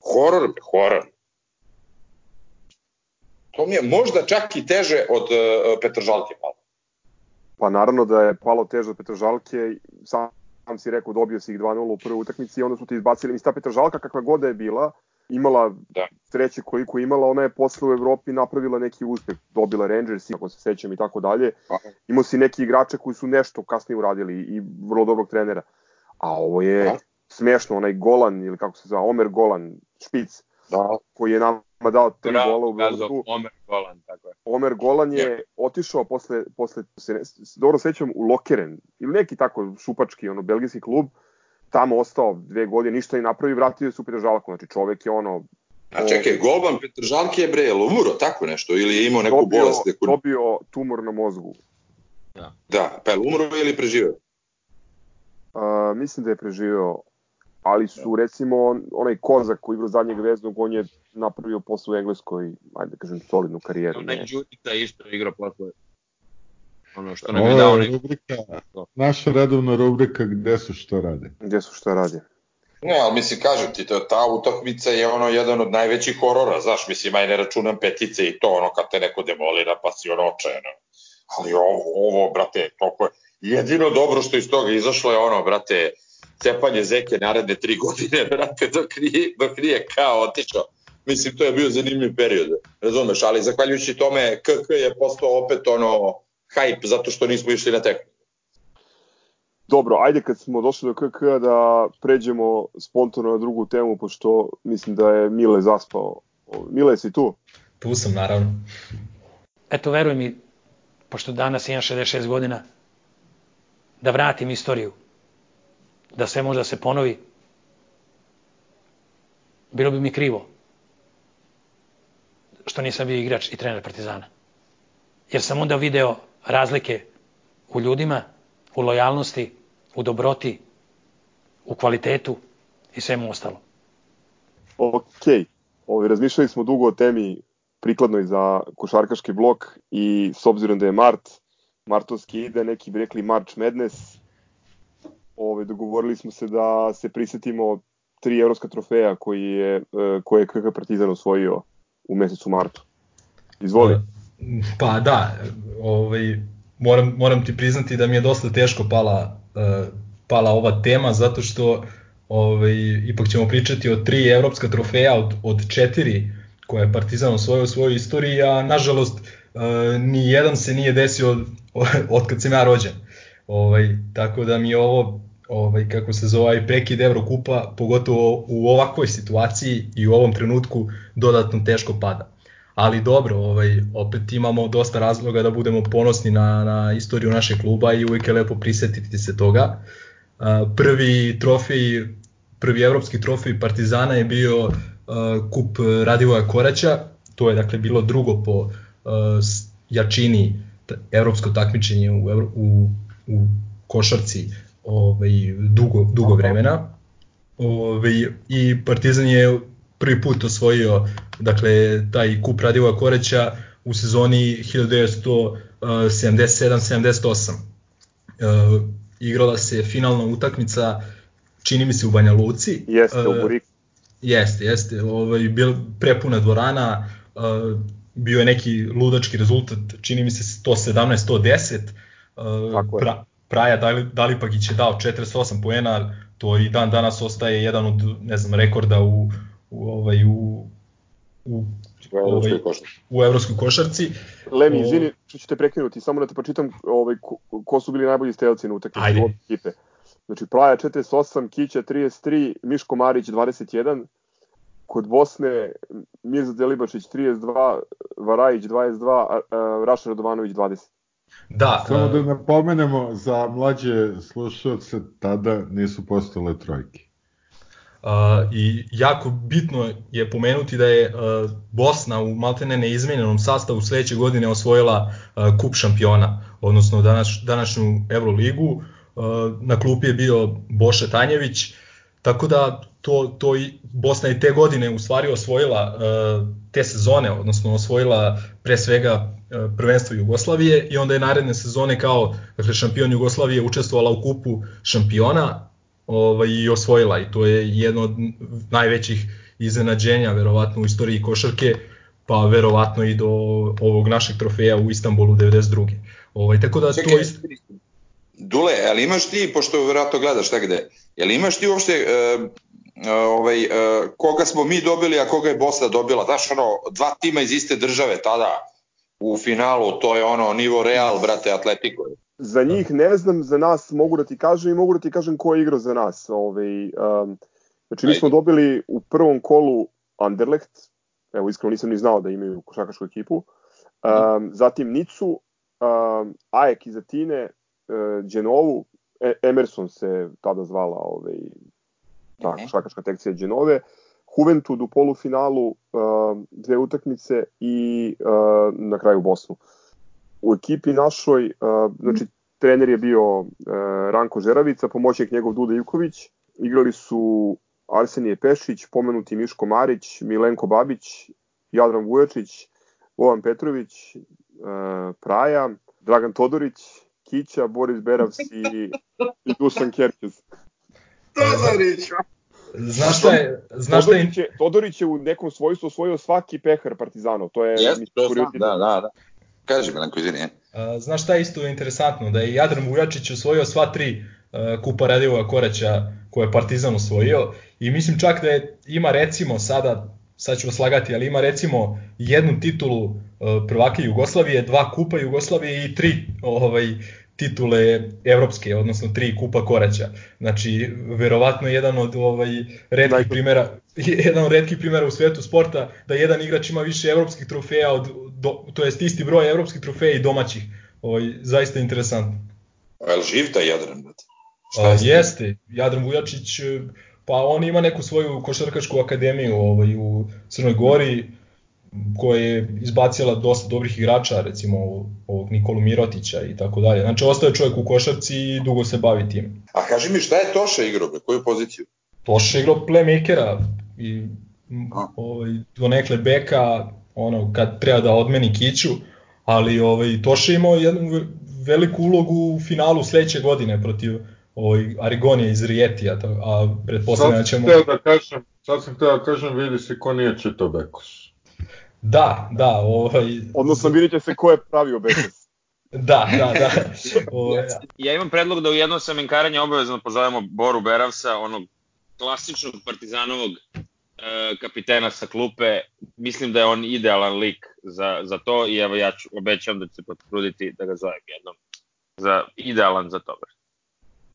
Speaker 4: Horor, horor. To mi je možda čak i teže od uh, Petržalke malo.
Speaker 1: Pa naravno da je palo teže od Petržalke, sam, sam si rekao dobio si ih 2-0 u prvoj utakmici i onda su ti izbacili. Mislim, ta Petržalka kakva god da je bila, imala
Speaker 4: Da.
Speaker 1: sreće koliko imala, ona je posle u Evropi napravila neki uspeh, dobila Rangers, ako se sećam i tako dalje.
Speaker 4: Aha.
Speaker 1: Imao si neki igrače koji su nešto kasnije uradili i vrlo dobrog trenera. A ovo je
Speaker 4: Aha.
Speaker 1: smešno, onaj Golan, ili kako se zove, Omer Golan, špic,
Speaker 4: Da.
Speaker 1: koji je nama dao tri gola u Beogradu.
Speaker 3: Omer Golan, tako je.
Speaker 1: Omer Golan je otišao posle, posle se dobro sećam, u Lokeren, ili neki tako šupački, ono, belgijski klub, tamo ostao dve godine, ništa ne napravi, vratio se u Petržalku, znači čovek je ono,
Speaker 4: A čekaj, Golban Petržalke je bre, umro tako nešto ili je imao neku
Speaker 1: dobio,
Speaker 4: bolest? Neku...
Speaker 1: dobio tumor na mozgu.
Speaker 4: Da, pa je umro ili preživeo?
Speaker 1: Uh, mislim da je preživeo, ali su recimo onaj Kozak koji igra zadnjeg veznog, on je napravio posle u Engleskoj, ajde da kažem, solidnu karijeru.
Speaker 3: Onaj
Speaker 1: Ne?
Speaker 3: Đurica isto igra posle. Ono što nam je dao neki...
Speaker 2: rubrika, naša redovna rubrika gde su šta rade.
Speaker 1: Gde su šta radi?
Speaker 4: Ne, ali mislim, kažem ti, to, ta utakmica je ono jedan od najvećih horora, znaš, mislim, aj ne računam petice i to, ono, kad te neko demolira, pa si ono očajeno. Ali ovo, ovo, brate, toliko je. Jedino dobro što iz toga izašlo je ono, brate, cepanje zeke naredne tri godine, brate, dok nije, dok nije kao otišao. Mislim, to je bio zanimljiv period, razumeš, ali zahvaljujući tome KK je postao opet ono hype zato što nismo išli na tekmu.
Speaker 1: Dobro, ajde kad smo došli do KK da pređemo spontano na drugu temu, pošto mislim da je Mile zaspao. Mile, si tu?
Speaker 5: Tu sam, naravno.
Speaker 7: eto veruj mi, pošto danas imam 66 godina, da vratim istoriju, da sve može da se ponovi, bilo bi mi krivo što nisam bio igrač i trener Partizana. Jer sam onda video razlike u ljudima, u lojalnosti, u dobroti, u kvalitetu i svemu ostalo.
Speaker 1: Ok, Ovi, razmišljali smo dugo o temi prikladnoj za košarkaški blok i s obzirom da je Mart, Martovski ide, neki bi rekli March Madness, Ove, dogovorili smo se da se prisetimo tri evropska trofeja koji je, e, koje je KK Partizan osvojio u mesecu martu. Izvoli.
Speaker 5: Pa da, ovaj, moram, moram ti priznati da mi je dosta teško pala, uh, pala ova tema, zato što ovaj, ipak ćemo pričati o tri evropska trofeja od, od četiri koje je Partizan osvojio u svojoj istoriji, a nažalost ni jedan se nije desio od, od kad sam ja rođen. Ovaj, tako da mi je ovo ovaj, kako se zove prekid Evrokupa, pogotovo u ovakvoj situaciji i u ovom trenutku dodatno teško pada. Ali dobro, ovaj, opet imamo dosta razloga da budemo ponosni na, na istoriju našeg kluba i uvijek je lepo prisetiti se toga. Prvi trofej, prvi evropski trofej Partizana je bio kup Radivoja Koraća, to je dakle bilo drugo po jačini evropsko takmičenje u, u, u košarci ovaj, dugo, dugo vremena. Ovaj, I Partizan je prvi put osvojio dakle, taj kup Radivoja Koreća u sezoni 1977-78. E, igrala se finalna utakmica, čini mi se u Banja Luci.
Speaker 1: Jeste, u Buriku.
Speaker 5: Jeste, jeste. Ovaj, bil, prepuna dvorana, bio je neki ludački rezultat, čini mi se 117-110. Uh, pra, Praja Dalipagić je dao 48 poena, to i dan danas ostaje jedan od ne znam rekorda u u ovaj u u
Speaker 4: u ovaj,
Speaker 5: u evropskoj košarci.
Speaker 1: Lemi, izvini, što ću te prekinuti, samo da te pročitam ovaj, ko, ko su bili najbolji strelci na utakmici u ekipe. Znači, Praja 48, Kića 33, Miško Marić 21, kod Bosne Mirza Delibašić 32, Varajić 22, a, a, Raša Radovanović 20.
Speaker 2: Da, Samo da napomenemo za mlađe slušalce, tada nisu postale trojke.
Speaker 5: Uh, I jako bitno je pomenuti da je uh, Bosna u maltene neizmenjenom sastavu sledeće godine osvojila uh, kup šampiona, odnosno danas, današnju Euroligu. Uh, na klupi je bio Boša Tanjević, tako da to, to i Bosna i te godine u stvari osvojila uh, te sezone, odnosno osvojila pre svega prvenstvo Jugoslavije i onda je naredne sezone kao dakle, šampion Jugoslavije učestvovala u kupu šampiona ovaj, i osvojila i to je jedno od najvećih iznenađenja verovatno u istoriji košarke pa verovatno i do ovog našeg trofeja u Istanbulu 92. Ovaj, tako da
Speaker 4: Čekaj,
Speaker 5: to isto...
Speaker 4: Dule, ali imaš ti, pošto verovatno gledaš šta gde, jel imaš ti uopšte uh, ovaj, uh, koga smo mi dobili, a koga je Bosna dobila? Znaš, ono, dva tima iz iste države tada, u finalu, to je ono nivo Real, brate, Atletico.
Speaker 1: Za njih ne znam, za nas mogu da ti kažem i mogu da ti kažem ko je igrao za nas. Ovaj, um, znači, mi smo dobili u prvom kolu Anderlecht, evo iskreno nisam ni znao da imaju košakašku ekipu, um, zatim Nicu, um, Ajek iz Atine, uh, Genovu, e Emerson se tada zvala ovaj, ta košakaška tekcija Genove, Juventud u polufinalu, uh, dve utakmice i uh, na kraju Bosnu. U ekipi našoj, uh, znači trener je bio uh, Ranko Žeravica, pomoćnik njegov Duda Ivković, igrali su Arsenije Pešić, pomenuti Miško Marić, Milenko Babić, Jadran Vujačić, Vovan Petrović, Praja, Dragan Todorić, Kića, Boris Beravs i, i Dusan Kerkez.
Speaker 4: Todorić!
Speaker 5: Znaš šta je, znaš šta je,
Speaker 1: Todorić je, Todorić je u nekom svojstvu osvojio svaki pehar Partizanov. To je,
Speaker 4: Jeste,
Speaker 1: mislim,
Speaker 4: to znam, da, da, da. Kaži, Milanko, izvini.
Speaker 5: znaš šta je isto interesantno, da je Jadran Vujačić osvojio sva tri a, kupa Radivova Koraća koje je Partizan osvojio i mislim čak da je, ima recimo sada, sad ću vas lagati, ali ima recimo jednu titulu a, prvaka Jugoslavije, dva kupa Jugoslavije i tri ovaj, titule evropske, odnosno tri kupa Koraća. Znači, verovatno jedan od ovaj retkih
Speaker 1: Najbolji.
Speaker 5: primera jedan od retkih primera u svetu sporta da jedan igrač ima više evropskih trofeja od do, to jest isti broj evropskih trofeja i domaćih. Ovaj zaista interesantno.
Speaker 4: A je li živ taj Jadran? brate? Šta
Speaker 5: A,
Speaker 4: je
Speaker 5: jeste, Jadran Vujačić pa on ima neku svoju košarkašku akademiju ovaj u Crnoj Gori koja je izbacila dosta dobrih igrača, recimo ovog Nikolu Mirotića i tako dalje. Znači, ostaje čovjek u košarci i dugo se bavi tim.
Speaker 4: A kaži mi, šta je Toša igrao, bre? Koju poziciju?
Speaker 5: Toša je igrao playmakera i
Speaker 4: A.
Speaker 5: ovaj, donekle beka, ono, kad treba da odmeni kiću, ali ovaj, Toša je imao jednu ve- veliku ulogu u finalu sledeće godine protiv ovaj, Arigonije iz Rijetija, a pretpostavljam da
Speaker 2: Sad sam
Speaker 5: ćemo...
Speaker 2: hteo da kažem, sad sam hteo da kažem, vidi se ko nije čitao Bekos.
Speaker 5: Da, da, ovaj,
Speaker 1: Odnosno, vidjet će se ko je pravio Bekos.
Speaker 5: da, da, da. Ovaj,
Speaker 3: Ja imam predlog da u jednom semenkaranja obavezno pozovemo Boru Beravsa, onog klasičnog partizanovog e, kapitena sa klupe. Mislim da je on idealan lik za, za to i evo ja ću, obećam da ću se potruditi da ga zovem jednom. Za, idealan za to.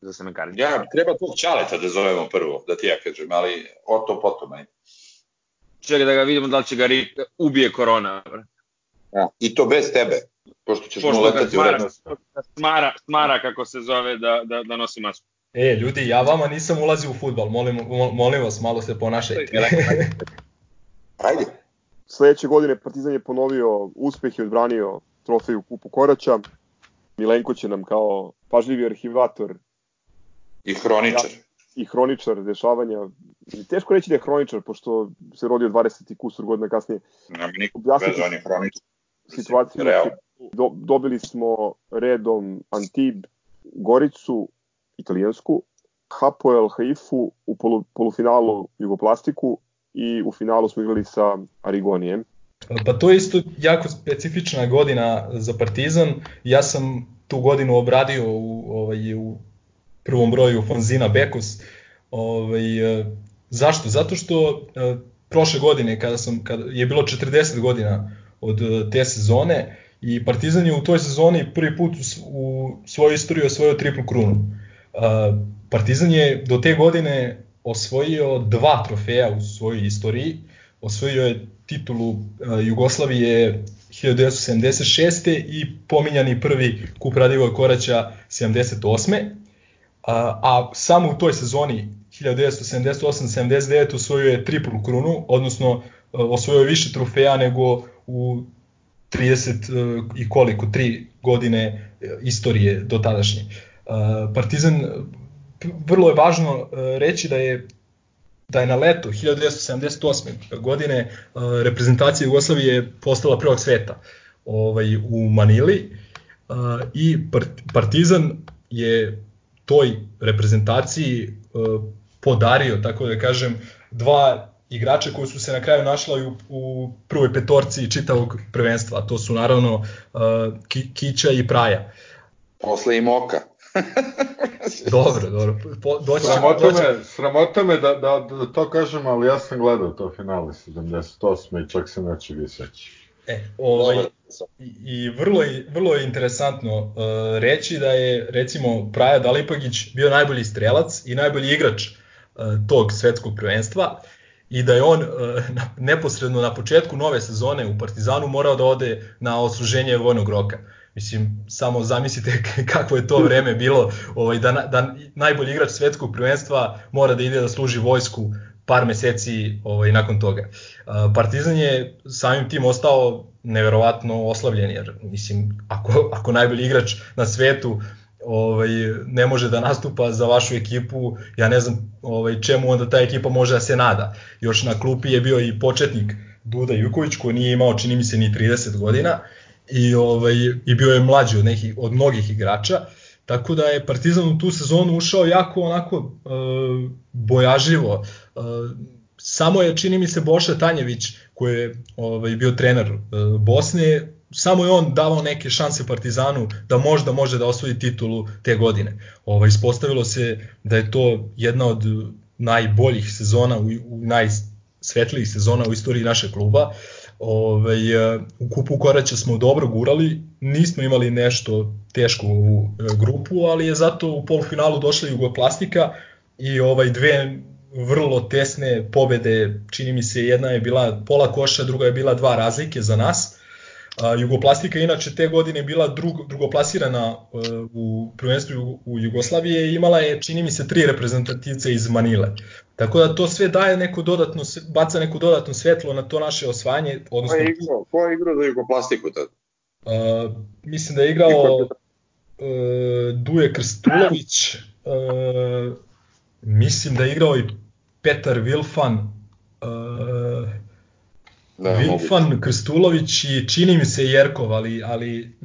Speaker 3: Za semenkaranje.
Speaker 4: Ja, treba tog Ćaleta da zovemo prvo, da ti ja kažem, ali o to potom, aj.
Speaker 3: Čekaj da ga vidimo da li će ga ri, ubije korona.
Speaker 4: Ja. I to bez tebe, pošto ćeš mu
Speaker 3: Pošto ga
Speaker 4: letati u
Speaker 3: smara,
Speaker 4: rednost.
Speaker 3: smara, smara kako se zove da, da, da nosi masku.
Speaker 5: E, ljudi, ja vama nisam ulazio u futbal, molim, mo- molim vas, malo se ponašajte.
Speaker 4: Ajde.
Speaker 1: Sledeće godine Partizan je ponovio uspeh i odbranio trofeju Kupu Koraća. Milenko će nam kao pažljivi arhivator
Speaker 4: I hroničar.
Speaker 1: I hroničar dešavanja. I teško reći da je hroničar, pošto se rodio 20 i kusur godina kasnije.
Speaker 4: Nema nikog
Speaker 1: Objasniti
Speaker 4: veze, on je hroničar.
Speaker 1: Situaciju,
Speaker 4: Realno.
Speaker 1: do, dobili smo redom Antib, Goricu, italijansku, Hapoel Haifu u polu, polufinalu Jugoplastiku i u finalu smo igrali sa Arigonijem.
Speaker 5: Pa to je isto jako specifična godina za Partizan. Ja sam tu godinu obradio u, ovaj, u prvom broju Fonzina Bekos. Ovaj, e, zašto? Zato što e, prošle godine kada sam kada je bilo 40 godina od e, te sezone i Partizan je u toj sezoni prvi put u, svojoj istoriji osvojio triplu krunu. Partizan je do te godine osvojio dva trofeja u svojoj istoriji. Osvojio je titulu Jugoslavije 1976. i pominjani prvi kup Radivoj Koraća 78. A, a samo u toj sezoni 1978-79 osvojio je triplu krunu, odnosno uh, osvojio je više trofeja nego u 30 uh, i koliko, 3 godine uh, istorije do tadašnje. Partizan, vrlo je važno reći da je da je na leto 1978. godine reprezentacija Jugoslavije postala prvog sveta ovaj, u Manili i Part- Partizan je toj reprezentaciji uh, podario, tako da kažem, dva igrača koji su se na kraju našla u, u prvoj petorci čitavog prvenstva, a to su naravno uh, Ki, Kića i Praja.
Speaker 4: Posle i Moka.
Speaker 5: Dobro, dobro, po, doći
Speaker 2: Sramota
Speaker 5: doći,
Speaker 2: me, sramota me da, da, da to kažem, ali ja sam gledao to finale 78. i čak se nečega i sećam.
Speaker 5: E, ovaj, i, i vrlo, je, vrlo je interesantno uh, reći da je recimo Praja Dalipagić bio najbolji strelac i najbolji igrač uh, tog svetskog prvenstva i da je on uh, na, neposredno na početku nove sezone u Partizanu morao da ode na osluženje vojnog roka. Mislim, samo zamislite kako je to vreme bilo, ovaj, da, na- da najbolji igrač svetskog prvenstva mora da ide da služi vojsku par meseci ovaj, nakon toga. Uh, Partizan je samim tim ostao neverovatno oslavljen, jer mislim, ako, ako najbolji igrač na svetu ovaj, ne može da nastupa za vašu ekipu, ja ne znam ovaj, čemu onda ta ekipa može da se nada. Još na klupi je bio i početnik Duda Juković koji nije imao čini mi se ni 30 godina i ovaj i bio je mlađi od nekih od mnogih igrača. Tako da je Partizan u tu sezonu ušao jako onako e, bojažljivo. E, samo je čini mi se Boša Tanjević koji je ovaj bio trener e, Bosne samo je on davao neke šanse Partizanu da možda može da osvoji titulu te godine. Ovaj ispostavilo se da je to jedna od najboljih sezona u, u najsvetlijih sezona u istoriji našeg kluba. Ovaj, e, u kupu koraća smo dobro gurali, nismo imali nešto teško u e, grupu, ali je zato u polufinalu došla Jugoplastika i ovaj dve vrlo tesne pobede, čini mi se jedna je bila pola koša, druga je bila dva razlike za nas. A, Jugoplastika inače te godine bila drug, drugoplasirana uh, u prvenstvu u Jugoslavije i imala je, čini mi se, tri reprezentativce iz Manile. Tako da to sve daje neko dodatno, baca neko dodatno svetlo na to naše osvajanje.
Speaker 4: Odnosno, ko je igrao, ko je igrao za Jugoplastiku tad?
Speaker 5: Uh, mislim da je igrao uh, Duje Krstulović, uh, mislim da je igrao i Petar Vilfan, uh, da, Vilfan, moguće. Krstulović i čini mi se Jerkov, ali... ali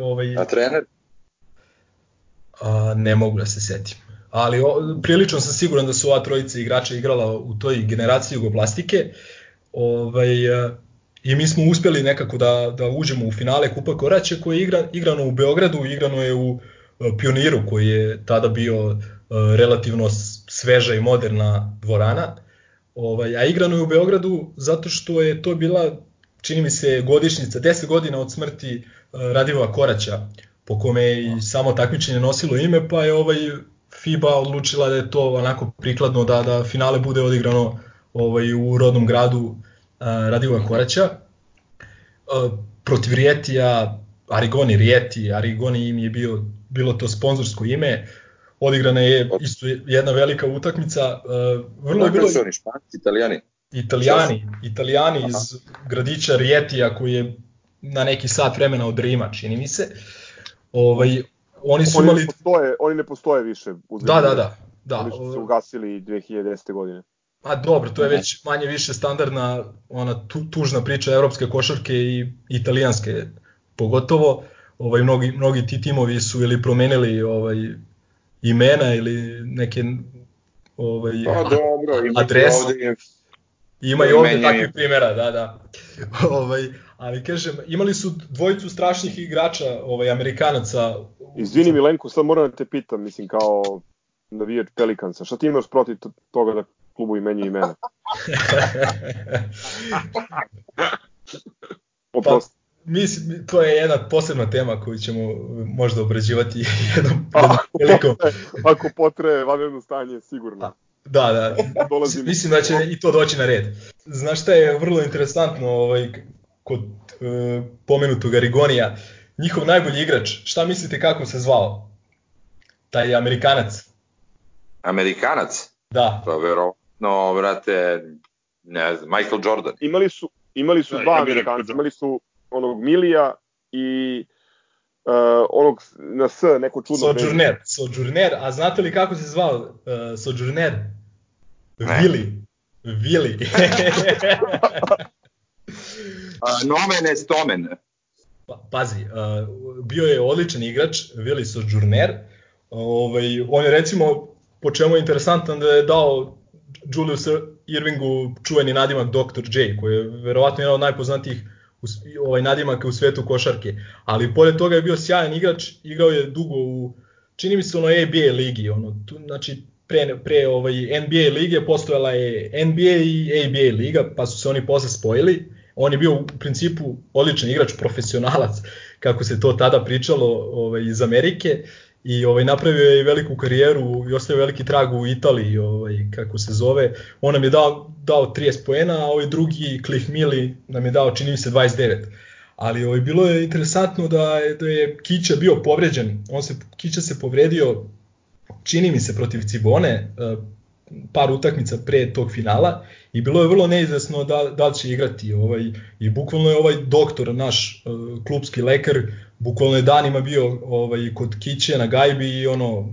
Speaker 5: ovaj,
Speaker 4: A trener?
Speaker 5: A, ne mogu da se setim. Ali o, prilično sam siguran da su ova trojica igrača igrala u toj generaciji jugoplastike. Ovaj, a, I mi smo uspeli nekako da, da uđemo u finale Kupa Koraće koje je igra, igrano u Beogradu, igrano je u Pioniru koji je tada bio relativno sveža i moderna dvorana. Ovaj, a igrano je u Beogradu zato što je to bila, čini mi se, godišnjica, 10 godina od smrti uh, Radivova Koraća, po kome je i samo takmičenje nosilo ime, pa je ovaj FIBA odlučila da je to onako prikladno da, da finale bude odigrano ovaj, u rodnom gradu uh, Radivova Koraća. Uh, protiv Rijetija, Arigoni Rijeti, Arigoni im je bio, bilo to sponzorsko ime, odigrana je isto jedna velika utakmica. Uh, vrlo
Speaker 4: je bilo... su oni, španci, italijani?
Speaker 5: Italijani, italijani Aha. iz gradića Rijetija koji je na neki sat vremena od Rima, čini mi se. Ovaj, oni su
Speaker 1: oni
Speaker 5: imali...
Speaker 1: Ne postoje, oni ne postoje više.
Speaker 5: U da, da, da. da.
Speaker 1: Oni su se ugasili 2010. godine.
Speaker 5: A dobro, to je već manje više standardna ona tu, tužna priča evropske košarke i italijanske pogotovo. Ovaj mnogi mnogi ti timovi su ili promenili ovaj imena ili neke ovaj,
Speaker 4: pa, dobro, ima
Speaker 5: adres. Ovde, ima i ovde takvih primjera, da, da. ovaj, ali kažem, imali su dvojicu strašnih igrača, ovaj, Amerikanaca.
Speaker 1: Izvini Milenko, sad moram da te pitam, mislim, kao navijač Pelikansa, šta ti imaš protiv toga da klubu imenju imena?
Speaker 5: Oprosti. Pa, mislim, to je jedna posebna tema koju ćemo možda obrađivati jednom,
Speaker 1: prilikom. Ako potre vanredno stanje, sigurno.
Speaker 5: Da, da. Dolazim. Mislim da će i to doći na red. Znaš šta je vrlo interesantno ovaj, kod e, pomenutog Arigonija? Njihov najbolji igrač, šta mislite kako se zvao? Taj Amerikanac.
Speaker 4: Amerikanac?
Speaker 5: Da.
Speaker 4: Pa verovatno, vrate, ne znam, Michael Jordan.
Speaker 1: Imali su, imali su da, dva Amerikanca, imali su onog Milija i uh, onog na S, neko čudno
Speaker 5: Sojourner, Sojourner, a znate li kako se zvao uh, Sojourner? Vili. Vili.
Speaker 4: uh, nomen est omen.
Speaker 5: Pa, pazi, uh, bio je odličan igrač, Vili Sojourner. Ovaj, on je recimo, po čemu je interesantan da je dao Julius Irvingu čuveni nadimak Dr. J, koji je verovatno jedan od najpoznatijih u, ovaj nadimak u svetu košarke. Ali pored toga je bio sjajan igrač, igrao je dugo u čini mi se ono ABA ligi, ono tu, znači pre, pre ovaj NBA lige postojala je NBA i ABA liga, pa su se oni posle spojili. On je bio u principu odličan igrač, profesionalac, kako se to tada pričalo ovaj, iz Amerike i ovaj napravio je veliku karijeru i ostavio veliki trag u Italiji, ovaj kako se zove. On nam je dao dao 30 poena, a ovaj drugi Cliff Mili nam je dao čini mi se 29. Ali ovaj bilo je interesantno da je da je Kića bio povređen. On se Kića se povredio čini mi se protiv Cibone, uh, par utakmica pre tog finala i bilo je vrlo neizvesno da, da će igrati. Ovaj, I bukvalno je ovaj doktor, naš uh, klubski lekar, bukvalno je danima bio ovaj, kod Kiće na gajbi i ono,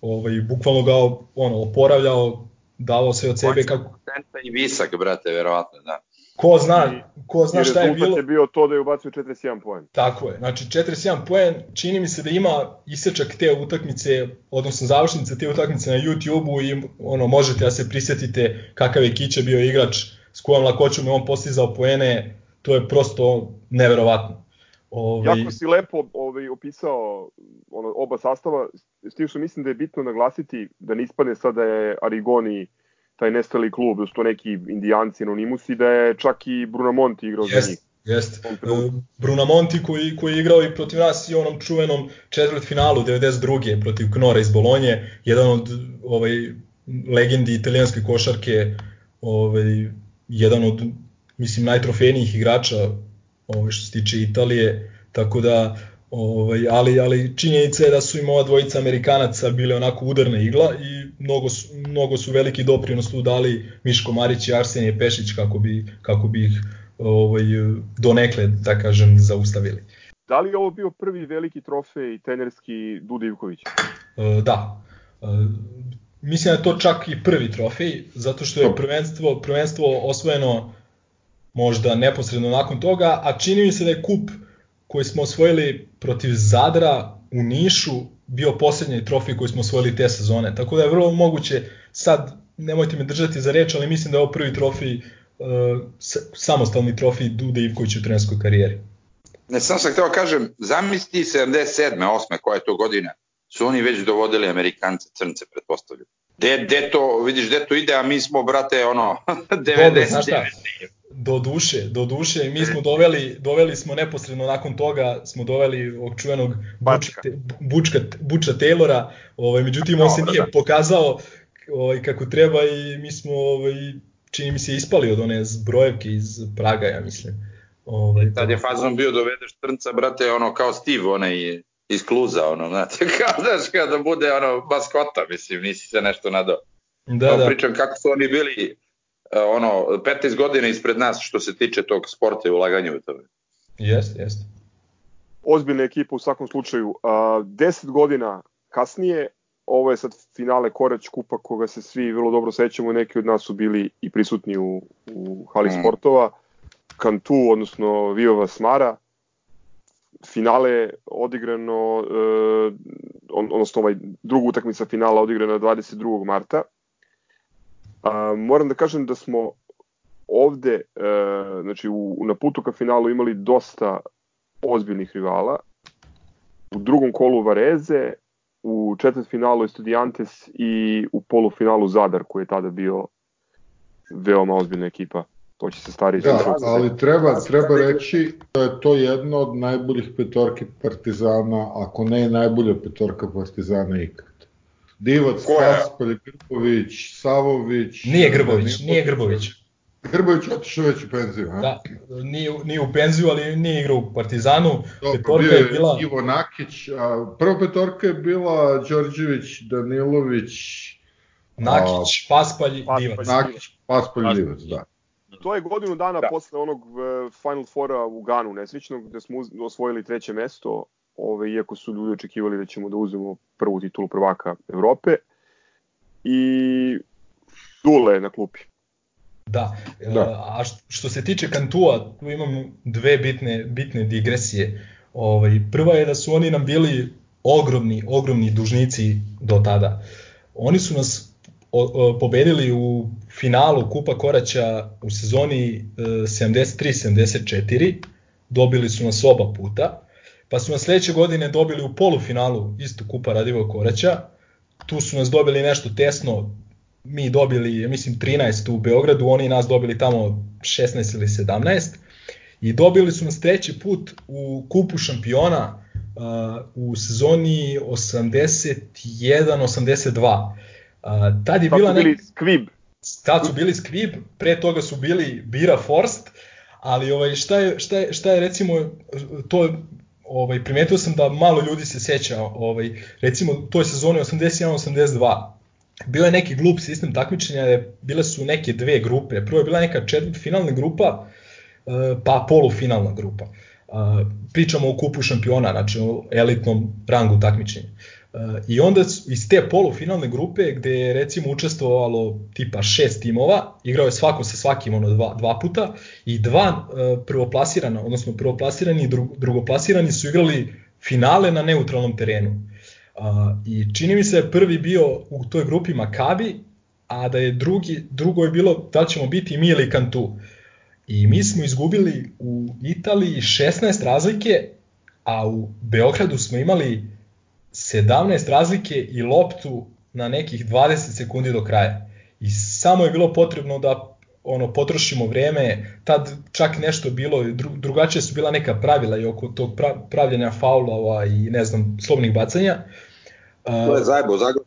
Speaker 5: ovaj, bukvalno ga ono, oporavljao, davao sve od sebe kako...
Speaker 4: I visak, brate, verovatno, da.
Speaker 5: Ko zna, ko zna šta je bilo.
Speaker 1: je bio to da je ubacio 41 poen.
Speaker 5: Tako je, znači 41 poen, čini mi se da ima isečak te utakmice, odnosno završnice te utakmice na YouTube-u i ono, možete da se prisetite kakav je Kića bio igrač, s kojom lakoćom je on postizao poene, to je prosto neverovatno.
Speaker 1: Ove... Jako si lepo ovaj, opisao ono, oba sastava, s tim što mislim da je bitno naglasiti da ne ispane sada da je Arigoni taj nestali klub, da su to neki indijanci anonimusi, da je čak i Brunamonti igrao yes. za njih.
Speaker 5: Jeste. Uh, Brunamonti koji, koji je igrao i protiv nas i onom čuvenom četvrt finalu 92. protiv Knora iz Bolonje, jedan od ovaj, legendi italijanske košarke, ovaj, jedan od mislim najtrofejnijih igrača ovaj, što se tiče Italije, tako da Ovaj, ali, ali činjenica je da su im ova dvojica Amerikanaca bile onako udarna igla i mnogo su, mnogo su veliki doprinos tu dali Miško Marić i Arsenije Pešić kako bi, kako bi ih ovaj, donekle, da kažem, zaustavili.
Speaker 1: Da li je ovo bio prvi veliki trofej tenerski Duda Ivković?
Speaker 5: E, da. E, mislim da je to čak i prvi trofej, zato što je prvenstvo, prvenstvo osvojeno možda neposredno nakon toga, a čini mi se da je kup koji smo osvojili protiv Zadra u Nišu bio poslednji trofej koji smo osvojili te sezone. Tako da je vrlo moguće, sad nemojte me držati za reč, ali mislim da je ovo prvi trofej, uh, samostalni trofej Duda Ivković u trenerskoj karijeri.
Speaker 4: Ne, sam sam hteo kažem, zamisli 77. 8. koja je to godina, su oni već dovodili Amerikance crnce, pretpostavljaju. De, de to, vidiš, de to ide, a mi smo, brate, ono, 99
Speaker 5: do duše, do duše, mi smo doveli, doveli smo neposredno nakon toga, smo doveli ovog čuvenog Bučka, Bučka, Buča Taylora, ovaj, međutim on se nije pokazao ovaj, kako treba i mi smo, ovaj, čini mi se, ispali od one zbrojevke iz Praga, ja mislim.
Speaker 4: Ovaj, Tad je fazon bio dovedeš trnca, brate, ono kao Steve, onaj iz Kluza, ono, znate, kao daš kada bude ono maskota, mislim, nisi se nešto nadao. Da, da. Pričam kako su oni bili E, ono, 15 godina ispred nas što se tiče tog sporta i ulaganja u to.
Speaker 5: Jeste, jeste.
Speaker 1: Ozbiljna ekipa u svakom slučaju. Uh, 10 godina kasnije, ovo je sad finale Korać kupa koga se svi vrlo dobro sećamo, neki od nas su bili i prisutni u, u hali mm. sportova. Kantu, odnosno Viova Smara, finale odigrano, uh, odnosno ovaj drugu utakmica finala odigrana 22. marta A, moram da kažem da smo ovde, e, znači u, na putu ka finalu imali dosta ozbiljnih rivala. U drugom kolu Vareze, u četvrt finalu Estudiantes i u polufinalu Zadar koji je tada bio veoma ozbiljna ekipa. To će se stari
Speaker 2: Da, ali treba, treba reći da je to jedna od najboljih petorki Partizana, ako ne najbolja petorka Partizana ikad. Divac, Kaspar, Grbović, Savović...
Speaker 5: Nije Grbović, nije Grbović.
Speaker 2: Grbović otišao već u penziju, a?
Speaker 5: Da, nije, nije u penziju, ali nije igrao u Partizanu.
Speaker 2: Dobro, petorka je bila... Ivo Nakić, a prva petorka je bila Đorđević, Danilović...
Speaker 5: Nakić, Paspalj, Divac.
Speaker 2: Nakić, Paspalj, Divac, da.
Speaker 1: To je godinu dana da. posle onog e, Final Fora u Ganu nesrećnog, gde smo osvojili treće mesto ove, iako su ljudi očekivali da ćemo da uzmemo prvu titulu prvaka Evrope. I Dule na klupi.
Speaker 5: Da, da. a što se tiče Kantua, tu imam dve bitne, bitne digresije. Ovaj, prva je da su oni nam bili ogromni, ogromni dužnici do tada. Oni su nas pobedili u finalu Kupa Koraća u sezoni e, 73-74, dobili su nas oba puta pa su nas sledeće godine dobili u polufinalu isto Kupa Radivo Koraća, tu su nas dobili nešto tesno, mi dobili, mislim, 13 u Beogradu, oni nas dobili tamo 16 ili 17, i dobili su nas treći put u Kupu šampiona uh, u sezoni 81-82. Uh, tad je tad bila
Speaker 1: nek... bili Skvib.
Speaker 5: Tad su bili Skvib, pre toga su bili Bira Forst, ali ovaj, šta, je, šta, je, šta je recimo, to ovaj, primetio sam da malo ljudi se seća, ovaj, recimo, toj sezoni 81-82, bio je neki glup sistem takmičenja, bile su neke dve grupe. Prvo je bila neka četvrtfinalna grupa, e, pa polufinalna grupa. E, pričamo o kupu šampiona, znači o elitnom rangu takmičenja. E, I onda iz te polufinalne grupe gde je recimo učestvovalo tipa šest timova, igrao je svako sa svakim ono dva, dva puta i dva prvoplasirana, odnosno prvoplasirani i drugoplasirani su igrali finale na neutralnom terenu. I čini mi se je prvi bio u toj grupi Makabi, a da je drugi, drugo je bilo da ćemo biti mi ili Kantu. I mi smo izgubili u Italiji 16 razlike, a u Beogradu smo imali 17 razlike i loptu na nekih 20 sekundi do kraja. I samo je bilo potrebno da ono potrošimo vreme, tad čak nešto bilo, dru, drugačije su bila neka pravila i oko tog pra, pravljanja faulova i ne znam, slobnih bacanja.
Speaker 4: To je zajebao, zajebao.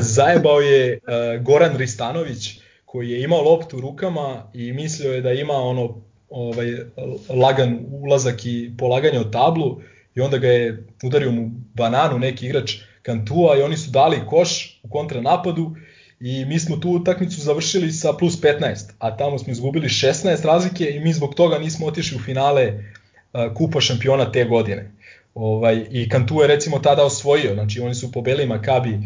Speaker 5: zajebao je Goran Ristanović koji je imao loptu u rukama i mislio je da ima ono ovaj lagan ulazak i polaganje od tablu i onda ga je udario mu bananu neki igrač Kantua i oni su dali koš u kontranapadu i mi smo tu utakmicu završili sa plus 15, a tamo smo izgubili 16 razlike i mi zbog toga nismo otišli u finale uh, kupa šampiona te godine. Ovaj, I Kantu je recimo tada osvojio, znači oni su pobeli Makabi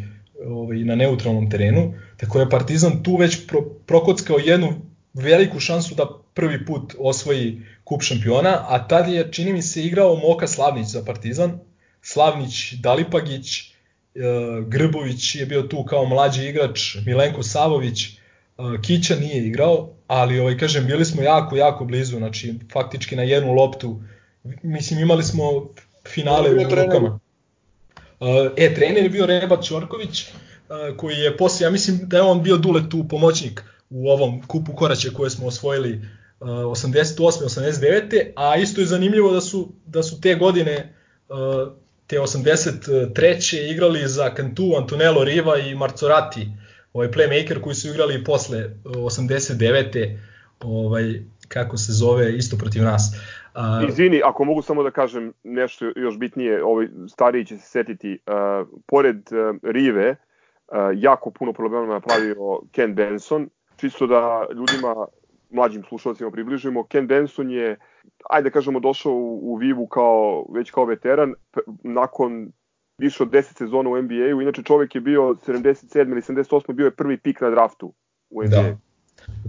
Speaker 5: ovaj, na neutralnom terenu, tako je Partizan tu već pro, prokockao jednu veliku šansu da prvi put osvoji kup šampiona, a tad je, čini mi se, igrao Moka Slavnić za Partizan, Slavnić, Dalipagić, E, Grbović je bio tu kao mlađi igrač, Milenko Savović, e, Kića nije igrao, ali ovaj kažem bili smo jako jako blizu, znači faktički na jednu loptu. Mislim imali smo finale u rukama. E, e, trener je bio Rebat Ćorković, koji je posle, ja mislim da je on bio dule tu pomoćnik u ovom kupu koraće koje smo osvojili 88. 89. A isto je zanimljivo da su, da su te godine te 83. igrali za Cantu, Antonello Riva i Marzorati, ovaj playmaker koji su igrali posle 89. ovaj kako se zove isto protiv nas.
Speaker 1: A... Izvini, ako mogu samo da kažem nešto još bitnije, ovaj stariji će se setiti, uh, pored uh, Rive, uh, jako puno problema napravio Ken Benson, čisto da ljudima mlađim slušalcima približimo, Ken Benson je, ajde da kažemo, došao u, u Vivu kao, već kao veteran, nakon više od 10 sezona u NBA-u, inače čovjek je bio 77 ili 78 bio je prvi pik na draftu u NBA. Da.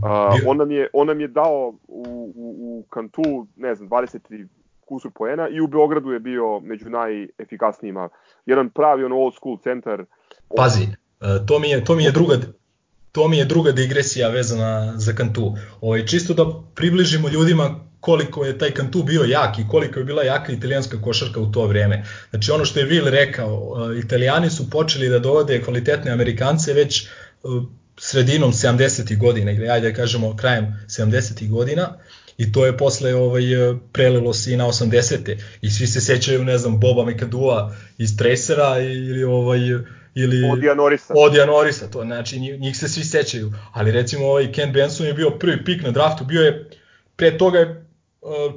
Speaker 1: A, on, nam je, on nam je dao u, u, u Kantu, ne znam, 20 kusur poena i u Beogradu je bio među najefikasnijima. Jedan pravi on old school centar.
Speaker 5: Pazi, e, to mi je, to mi je druga, to mi je druga digresija vezana za Kantu. Ovaj, čisto da približimo ljudima koliko je taj Kantu bio jak i koliko je bila jaka italijanska košarka u to vreme. Znači ono što je Will rekao, eh, italijani su počeli da dovode kvalitetne Amerikance već eh, sredinom 70. godina ili ajde da kažemo krajem 70. godina i to je posle ovaj eh, prelilo se i na 80. i svi se sećaju ne znam Boba Mikadua iz Tracera ili ovaj ili
Speaker 1: Odija Norisa.
Speaker 5: Odija Norisa, to znači njih se svi sećaju, ali recimo ovaj Ken Benson je bio prvi pik na draftu, bio je pre toga je e,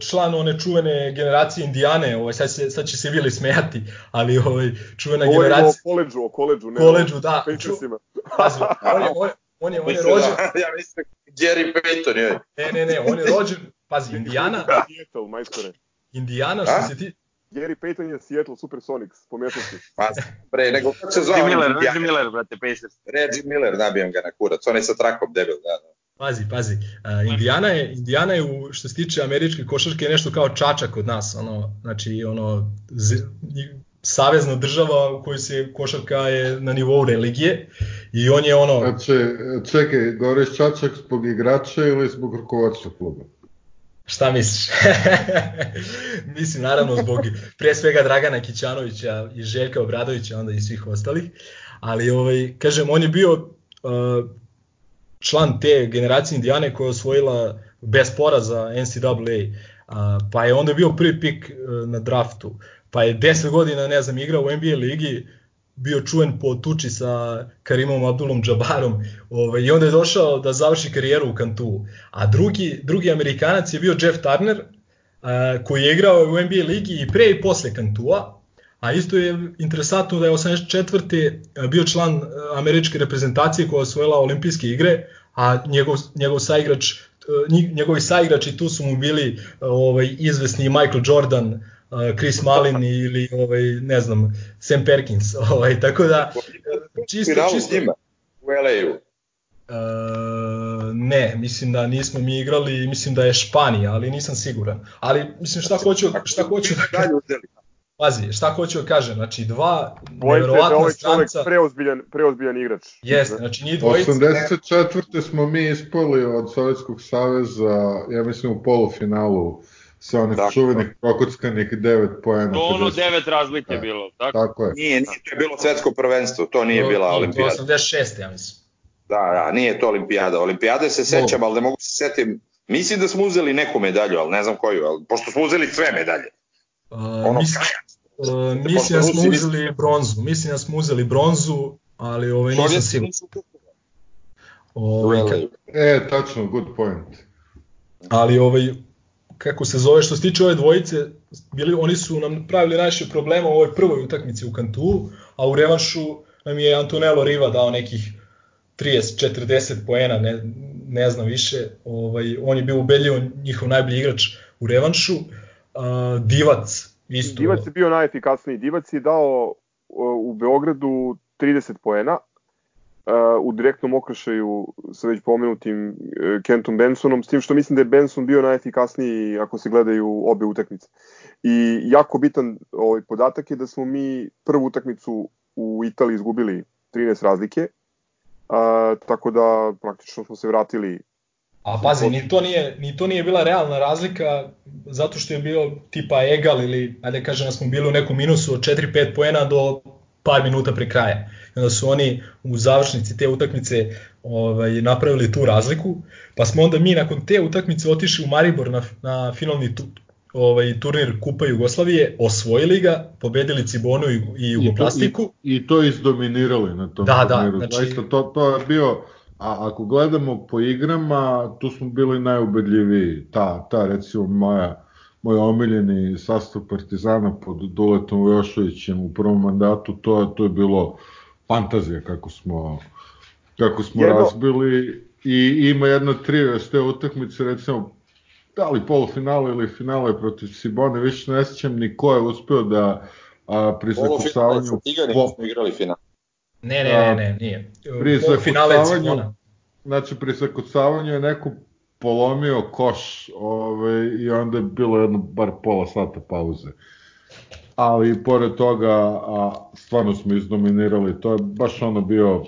Speaker 5: član one čuvene generacije Indijane, ovaj sad se sad će se Vili smejati, ali ovaj čuvena Govorimo generacija
Speaker 1: o koledžu, o koledžu, ne.
Speaker 5: Koledžu, da. Ču, on je on je on je, on je rođen.
Speaker 4: Da, ja mislim Jerry Payton je.
Speaker 5: Ne, ne, ne, on je rođen, pazi, Indijana. Indijana što se ti
Speaker 1: Gary Payton je Seattle Supersonics, pomešao si.
Speaker 4: Pa, pre, nego se zvao?
Speaker 3: Reggie Miller, Reggie Miller, brate, Pacers.
Speaker 4: Reggie Miller, nabijam ga na kurac, on je sa trakom debil, da, da.
Speaker 5: Pazi, pazi. Uh, Indiana je Indiana je u što se tiče američke košarke nešto kao Čačak kod nas, ono, znači ono z, savezna država u kojoj se košarka je na nivou religije i on je ono
Speaker 2: Znači, čekaj, govoriš Čačak zbog igrača ili zbog rukovodstva kluba?
Speaker 5: Šta misliš? Mislim, naravno, zbog pre svega Dragana Kićanovića i Željka Obradovića, onda i svih ostalih. Ali, ovaj, kažem, on je bio uh, član te generacije Indijane koja je osvojila bez poraza NCAA, uh, pa je onda bio prvi pik uh, na draftu, pa je 10 godina, ne znam, igrao u NBA ligi, bio čuven po tuči sa Karimom Abdulom Džabarom ovaj, i onda je došao da završi karijeru u Kantu. A drugi, drugi Amerikanac je bio Jeff Turner, a, koji je igrao u NBA ligi i pre i posle Kantua, A isto je interesantno da je 84. bio član američke reprezentacije koja je osvojila olimpijske igre, a njegov, njegov saigrač njegovi saigrači tu su mu bili ovaj izvesni Michael Jordan, Chris Malin ili ovaj ne znam Sam Perkins, ovaj tako da
Speaker 4: čisto čisto u LA-u.
Speaker 5: Uh, ne, mislim da nismo mi igrali, mislim da je Španija, ali nisam siguran. Ali mislim šta hoću šta hoću da kažem. Pazi, šta hoću da kažem, znači dva
Speaker 1: neverovatna ovaj stranca. preozbiljan, preozbiljan igrač.
Speaker 5: Jeste, znači njih dvojica.
Speaker 2: 84. smo mi ispali od Sovjetskog saveza, ja mislim u polufinalu sa onih tako. čuvenih prokockanih 9 poena.
Speaker 3: To ono 9 razlike je bilo, tako?
Speaker 2: Tako je.
Speaker 4: Nije, nije to je bilo svetsko prvenstvo, to nije to, bila olimpijada.
Speaker 5: To 86, ja mislim.
Speaker 4: Da, da, nije to olimpijada. Olimpijade se sećam, ali ne mogu se setim. Mislim da smo uzeli neku medalju, ali ne znam koju, ali pošto smo uzeli sve medalje.
Speaker 5: Uh, ono mislim, uh, mislim da smo uzeli bronzu, mislim da smo uzeli bronzu, ali ovaj nisam siguran.
Speaker 2: Ovaj, ka... E, tačno, good point.
Speaker 5: Ali ovaj, kako se zove, što se tiče ove dvojice, bili, oni su nam pravili najviše problema u ovoj prvoj utakmici u Kantu, a u revanšu nam je Antonello Riva dao nekih 30-40 poena, ne, ne znam više. Ovaj, on je bio ubedljivo njihov najbolji igrač u revanšu. Uh, Divac isto.
Speaker 1: Divac je bio najefikasniji. Divac je dao u Beogradu 30 poena, u direktnom okršaju sa već pomenutim e, Kentom Bensonom, s tim što mislim da je Benson bio najefikasniji ako se gledaju obe utakmice. I jako bitan ovaj podatak je da smo mi prvu utakmicu u Italiji izgubili 13 razlike, a, tako da praktično smo se vratili
Speaker 5: A pazi, ni to, nije, ni to nije bila realna razlika zato što je bio tipa egal ili, ajde da kažem da smo bili u nekom minusu od 4-5 poena do par minuta pre kraja. I onda su oni u završnici te utakmice ovaj, napravili tu razliku, pa smo onda mi nakon te utakmice otišli u Maribor na, na finalni tu, ovaj turnir Kupa Jugoslavije, osvojili ga, pobedili Cibonu i, i Jugoplastiku.
Speaker 2: I to, i, i to izdominirali na tom
Speaker 5: da, da
Speaker 2: turniru.
Speaker 5: Da, znači...
Speaker 2: Zaista, to, to je bio, a ako gledamo po igrama, tu smo bili najubedljiviji. Ta, ta recimo moja moj omiljeni sastav Partizana pod Duletom Vojošovićem u prvom mandatu, to, to je bilo fantazija kako smo, kako smo Jedno... razbili i ima jedna trivija s te utakmice, recimo da li polufinale ili finale protiv Sibone, više ne sećam ni ko je uspeo da a, pri zakucavanju...
Speaker 4: Polufinale sa igrali final.
Speaker 5: Ne, ne, ne, ne, nije.
Speaker 2: Pri zakucavanju, znači pri zakucavanju je neko polomio koš ovaj, i onda je bilo jedno bar pola sata pauze. Ali pored toga, a, stvarno smo izdominirali, to je baš ono bio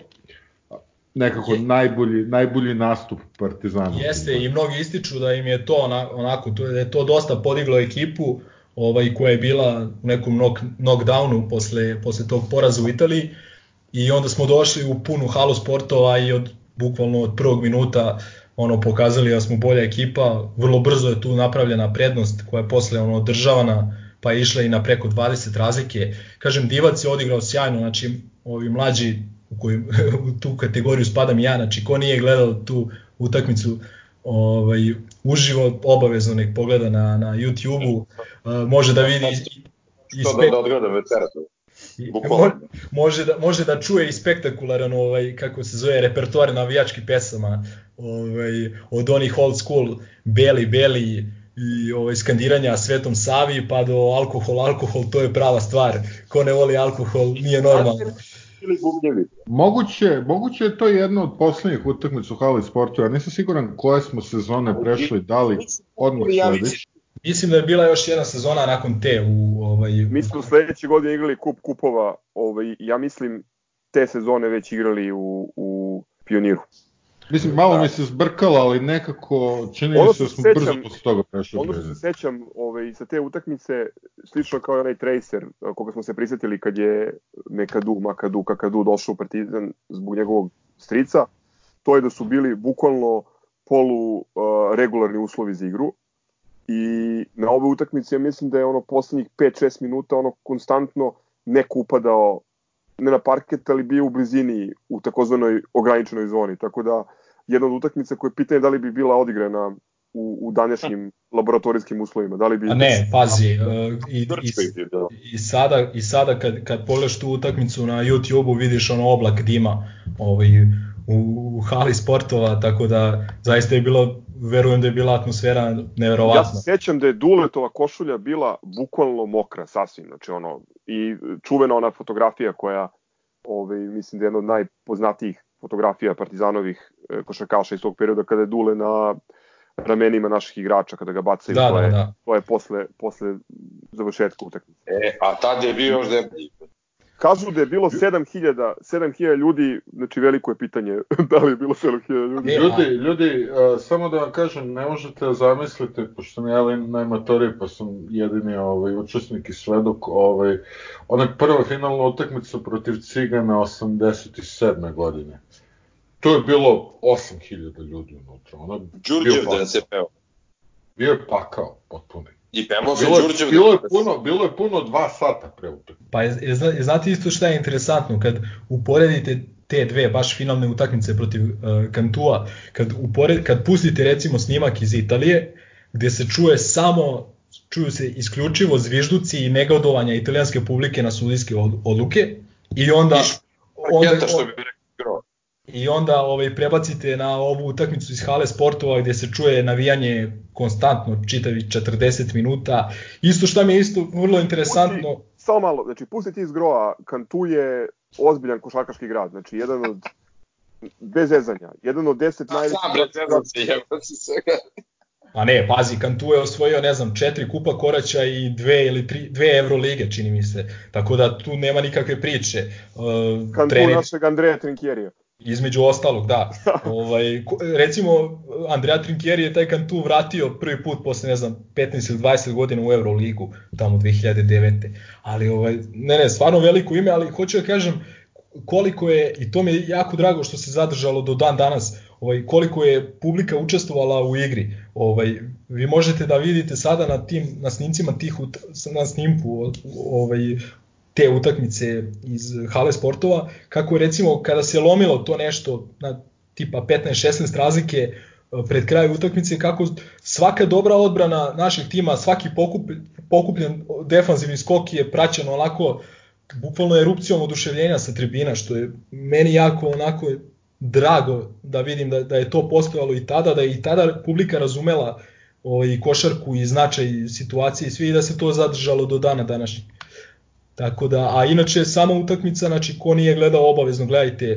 Speaker 2: nekako je, najbolji, najbolji nastup Partizana.
Speaker 5: Jeste i mnogi ističu da im je to onako, to je, da je to dosta podiglo ekipu ovaj, koja je bila u nekom knock, knockdownu posle, posle tog poraza u Italiji i onda smo došli u punu halu sportova i od bukvalno od prvog minuta ono pokazali da smo bolja ekipa, vrlo brzo je tu napravljena prednost koja je posle ono održavana pa je išla i na preko 20 razlike. Kažem, Divac je odigrao sjajno, znači ovi mlađi u, koju, u tu kategoriju spadam ja, znači ko nije gledao tu utakmicu ovaj, uživo, obavezno nek pogleda na, na YouTube-u, može da vidi...
Speaker 4: Što da, da odgleda večeras?
Speaker 5: može da može da čuje i spektakularan ovaj kako se zove repertoar navijačkih pesama ovaj od onih old school beli beli i ovaj skandiranja Svetom Savi pa do alkohol alkohol to je prava stvar ko ne voli alkohol nije normalno
Speaker 4: ili bubnjevi.
Speaker 2: Moguće, moguće je to jedna od poslednjih utakmica u hali sportu. Ja nisam siguran koje smo sezone prešli, da li odmah sledeći.
Speaker 5: Mislim da je bila još jedna sezona nakon te u ovaj
Speaker 1: Mi smo sledeće godine igrali kup kupova, ovaj ja mislim te sezone već igrali u u Pioniru.
Speaker 2: Mislim, malo da. mi se zbrkalo, ali nekako čini mi se da smo sećam, brzo posle toga prešli.
Speaker 1: Ono što se sećam ovaj, sa te utakmice, slično kao onaj Tracer, koga smo se prisetili kad je Mekadu, Makadu, Kakadu došao u Partizan zbog njegovog strica, to je da su bili bukvalno polu uh, regularni uslovi za igru i na ove utakmice ja mislim da je ono poslednjih 5-6 minuta ono konstantno neko upadao ne na parket, ali bio u blizini u takozvanoj ograničenoj zoni, tako da jedna od utakmica koja je pitanje da li bi bila odigrana u, u današnjim laboratorijskim uslovima? Da li bi...
Speaker 5: A ne, pazi, uh, i,
Speaker 4: Grčkoj
Speaker 5: i,
Speaker 4: bi bilo.
Speaker 5: i sada, i sada kad, kad pogledaš tu utakmicu na YouTube-u vidiš ono oblak dima ovaj, u, u hali sportova, tako da zaista je bilo, verujem da je bila atmosfera
Speaker 1: Ja
Speaker 5: neverovatna.
Speaker 1: se sećam da je Duletova košulja bila bukvalno mokra, sasvim, znači ono, i čuvena ona fotografija koja, ovaj, mislim da je jedna od najpoznatijih fotografija Partizanovih e, košarkaša iz tog perioda kada je Dule na ramenima naših igrača kada ga bacaju,
Speaker 5: Da,
Speaker 1: to,
Speaker 5: da,
Speaker 1: je,
Speaker 5: da.
Speaker 1: to je posle, posle završetka utakmice.
Speaker 4: E, a tad je bio još deblji.
Speaker 1: Kažu da je bilo 7000, 7000 ljudi, znači veliko je pitanje da li je bilo 7000 ljudi.
Speaker 5: E,
Speaker 2: Ljudi, ljudi, a, samo da vam kažem, ne možete zamislite, pošto sam ja najmatoriji, pa sam jedini ovaj, učesnik i svedok, ovaj, ona prva finalna utakmica protiv Cigana 87. godine. To je bilo 8000 ljudi unutra. Ono,
Speaker 4: Đurđev
Speaker 2: bio
Speaker 4: da se peo.
Speaker 2: Bio je pakao, potpuni.
Speaker 4: I se
Speaker 2: Bilo,
Speaker 4: Đurđev
Speaker 2: bilo, je
Speaker 4: da
Speaker 2: puno, bilo je puno dva sata pre utakmice.
Speaker 5: Pa je, je, zna- je, znate isto šta je interesantno, kad uporedite te dve baš finalne utakmice protiv uh, Kantua, kad, upored, kad pustite recimo snimak iz Italije, gde se čuje samo čuju se isključivo zvižduci i negodovanja italijanske publike na sudijske od- odluke i onda onda,
Speaker 4: Raketa što bi rekao.
Speaker 5: I onda ovaj prebacite na ovu utakmicu iz hale sportova gde se čuje navijanje konstantno čitavi 40 minuta. Isto šta mi je isto vrlo interesantno,
Speaker 1: Samo malo, znači pusti ti iz groa, Kantu je ozbiljan košarkaški grad, znači jedan od bez zezanja, jedan od deset
Speaker 4: A
Speaker 1: najvećih
Speaker 4: sam bre, zezam se, jebam se svega.
Speaker 5: Pa ne, pazi, Kantu je osvojio, ne znam, četiri kupa koraća i dve ili tri, dve Evrolige, čini mi se. Tako da tu nema nikakve priče. Uh,
Speaker 1: Kantu
Speaker 5: trener,
Speaker 1: našeg Andreja Trinkjerija.
Speaker 5: Između ostalog, da. ovaj, ko- recimo, Andrea Trinkieri je taj Kantu vratio prvi put posle, ne znam, 15 ili 20 godina u Euroligu, tamo 2009. Ali, ovaj, ne, ne, stvarno veliko ime, ali hoću da kažem koliko je, i to mi je jako drago što se zadržalo do dan danas, ovaj, koliko je publika učestvovala u igri. Ovaj, vi možete da vidite sada na tim na snimcima tih na snimku ovaj te utakmice iz hale sportova, kako je recimo kada se lomilo to nešto na tipa 15-16 razlike e, pred kraj utakmice, kako svaka dobra odbrana naših tima, svaki pokup, pokupljen defanzivni skok je praćen onako bukvalno erupcijom oduševljenja sa tribina, što je meni jako onako drago da vidim da, da je to postojalo i tada, da je i tada publika razumela ovaj, košarku i značaj situacije i svi i da se to zadržalo do dana današnjeg. Tako da, a inače sama utakmica, znači ko nije gledao obavezno gledajte, e,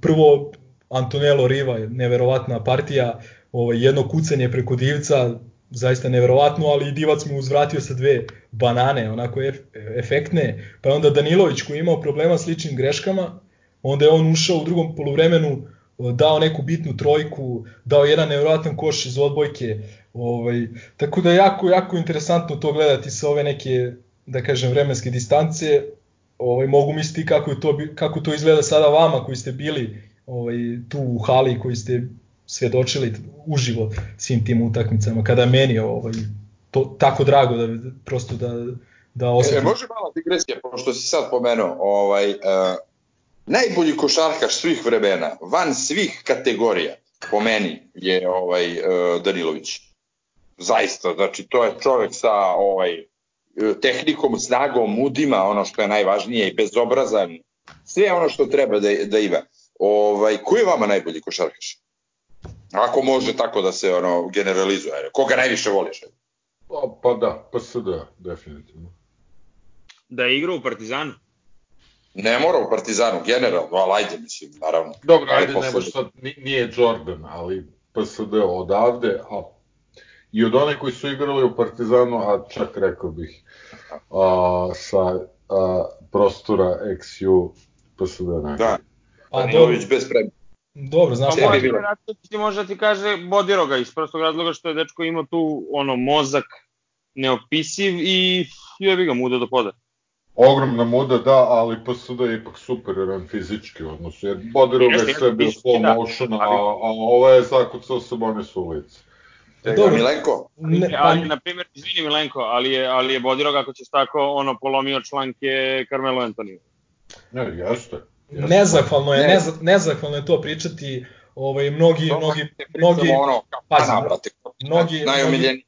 Speaker 5: prvo Antonello Riva, neverovatna partija, ovaj, jedno kucanje preko divca, zaista neverovatno, ali divac mu uzvratio sa dve banane, onako ef, efektne, pa onda Danilović koji je imao problema s ličnim greškama, onda je on ušao u drugom poluvremenu, dao neku bitnu trojku, dao jedan nevjerojatan koš iz odbojke, ovaj, tako da jako, jako interesantno to gledati sa ove neke, da kažem, vremenske distance, ovaj, mogu misliti kako, je to, kako to izgleda sada vama koji ste bili ovaj, tu u hali, koji ste svedočili uživo svim tim utakmicama, kada meni ovaj, to tako drago da prosto da, da
Speaker 4: E,
Speaker 5: osetim.
Speaker 4: može mala digresija, pošto si sad pomenuo, ovaj, uh, najbolji košarkaš svih vremena, van svih kategorija, po meni, je ovaj uh, Danilović. Zaista, znači to je čovek sa ovaj e, tehnikom, snagom, mudima, ono što je najvažnije i bezobrazan, sve ono što treba da, da ima. Ovaj, ko je vama najbolji košarkaš? Ako može tako da se ono generalizuje, koga najviše voliš?
Speaker 2: Pa, pa da, PSD, definitivno.
Speaker 3: Da je igrao u Partizanu.
Speaker 4: Ne mora u Partizanu, generalno, ali ajde, mislim, naravno.
Speaker 2: Dobro,
Speaker 4: Ajde,
Speaker 2: ajde, ne
Speaker 4: posle-
Speaker 2: baš sad, ni- nije Jordan, ali PSD odavde, a i od one koji su igrali u Partizanu, a čak rekao bih a, sa a, prostora XU PSD.
Speaker 4: Da,
Speaker 5: A, dobro,
Speaker 4: Danilović bez premije.
Speaker 5: dobro, znaš
Speaker 3: Pa
Speaker 5: šta,
Speaker 4: bilo.
Speaker 3: vjerojatno ti može da ti kaže Bodiroga iz prostog razloga što je dečko imao tu ono mozak neopisiv i jebi ga muda do poda.
Speaker 2: Ogromna muda, da, ali PSD je ipak superioran fizički u odnosu, jer Bodirov
Speaker 3: Jeste,
Speaker 2: je sve bio slow
Speaker 3: da.
Speaker 2: motion, a, a ovo je zakucao Sabonis u lice.
Speaker 5: Dobro.
Speaker 4: Milenko,
Speaker 5: ne, pa,
Speaker 3: ali, na primjer, izvini Milenko, ali je, ali je Bodirog ako ćeš tako ono polomio članke Carmelo Antoniju.
Speaker 2: Ne, jeste. jeste.
Speaker 5: nezahvalno je,
Speaker 4: Ne.
Speaker 5: neza, nezahvalno je to pričati ovaj, mnogi,
Speaker 4: To
Speaker 5: mnogi, mnogi,
Speaker 4: ono,
Speaker 5: pazi,
Speaker 4: brate.
Speaker 5: mnogi-
Speaker 4: Najomiljeniji.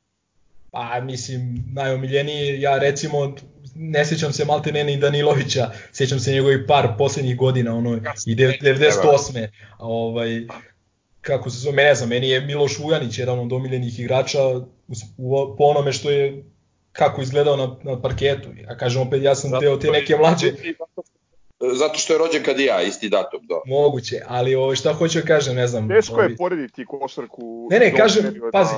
Speaker 5: pa mislim, najomiljeniji, ja recimo, ne sjećam se malte ne ni Danilovića, sjećam se njegovih par poslednjih godina, ono, i dev- 98. Ovaj, kako se zove, ne znam, meni je Miloš Vujanić jedan od omiljenih igrača u, u, po onome što je kako izgledao na, na parketu. Ja kažem opet, ja sam teo te neke mlađe,
Speaker 4: Zato što je rođen kad i ja, isti datum, da.
Speaker 5: moguće, ali ovo, šta hoću da kažem, ne znam.
Speaker 1: Teško
Speaker 5: ovaj,
Speaker 1: je porediti košarku.
Speaker 5: Ne, ne, kažem, pazi,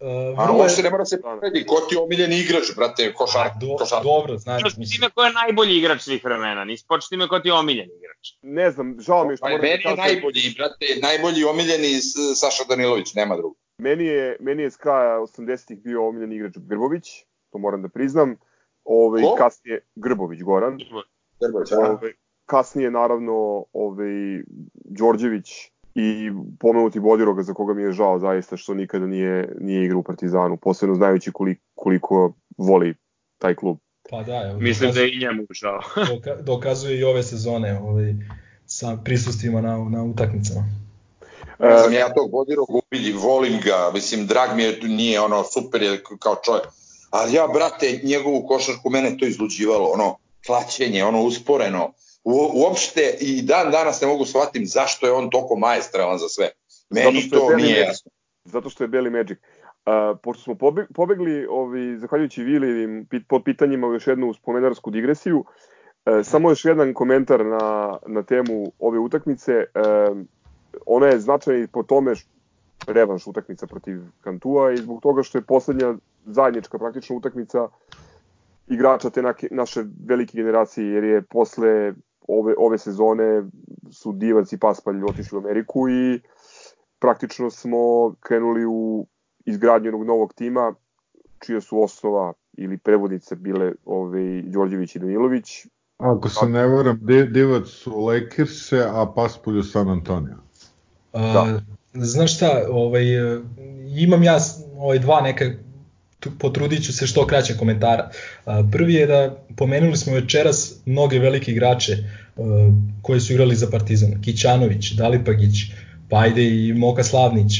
Speaker 5: uh,
Speaker 4: A uopšte
Speaker 5: je,
Speaker 4: ne mora se poredi, ko ti je omiljeni igrač, brate, košar,
Speaker 5: a, do,
Speaker 4: košar.
Speaker 5: dobro, znači,
Speaker 3: Početi
Speaker 5: mislim,
Speaker 3: time ko je najbolji igrač svih vremena, nisi početi time ko ti je omiljen igrač.
Speaker 1: Ne znam, žao mi je što
Speaker 4: Pa
Speaker 1: moram da
Speaker 4: meni je
Speaker 1: kažem,
Speaker 4: najbolji, brate, najbolji omiljeni Saša Danilović, nema drugo.
Speaker 1: meni je, meni je s kraja 80-ih bio omiljen igrač Grbović, to moram da priznam. Ove,
Speaker 4: Ko?
Speaker 1: kasnije Grbović Goran.
Speaker 4: Grbović, a?
Speaker 1: Ove, kasnije naravno ovaj Đorđević i pomenuti Bodiroga za koga mi je žao zaista što nikada nije nije igrao u Partizanu, posebno znajući koliko, koliko voli taj klub.
Speaker 5: pa da, evo,
Speaker 3: Mislim da
Speaker 5: dokazuje,
Speaker 3: je i njemu žao.
Speaker 5: doka- dokazuje i ove sezone ovaj, sa prisustvima na, na utakmicama.
Speaker 4: Ne znam,
Speaker 1: E,
Speaker 4: ja tog Bodiroga vidim, volim ga, mislim, drag mi je, nije ono, super je kao čovjek. Ali ja, brate, njegovu košarku, mene to izluđivalo, ono, klaćenje, ono, usporeno. U, uopšte i dan danas ne mogu shvatim zašto je on toliko maestralan za sve. Meni
Speaker 1: što
Speaker 4: to nije
Speaker 1: Magic.
Speaker 4: jasno.
Speaker 1: zato što je Beli Magic. Uh, pošto smo pobe- pobegli, ovi, zahvaljujući Vili, pit, po pitanjima u još jednu spomenarsku digresiju, uh, samo još jedan komentar na, na temu ove utakmice. Uh, ona je značajna i po tome š, revanš utakmica protiv Kantua i zbog toga što je poslednja zajednička praktično utakmica igrača te nake, naše velike generacije, jer je posle ove, ove sezone su Divac i Paspalj otišli u Ameriku i praktično smo krenuli u izgradnju jednog novog tima, čija su osnova ili prevodnice bile ovaj, Đorđević i Danilović.
Speaker 2: Ako se ne varam, Di- Divac u Lakers-e, a Paspolj u San Antonio.
Speaker 5: Da. Znaš šta, ovaj, imam ja ovaj, dva neka, potrudit ću se što kraće komentara. Prvi je da pomenuli smo večeras mnoge velike igrače koji su igrali za Partizan. Kićanović, Dalipagić, pa ajde i Moka Slavnić,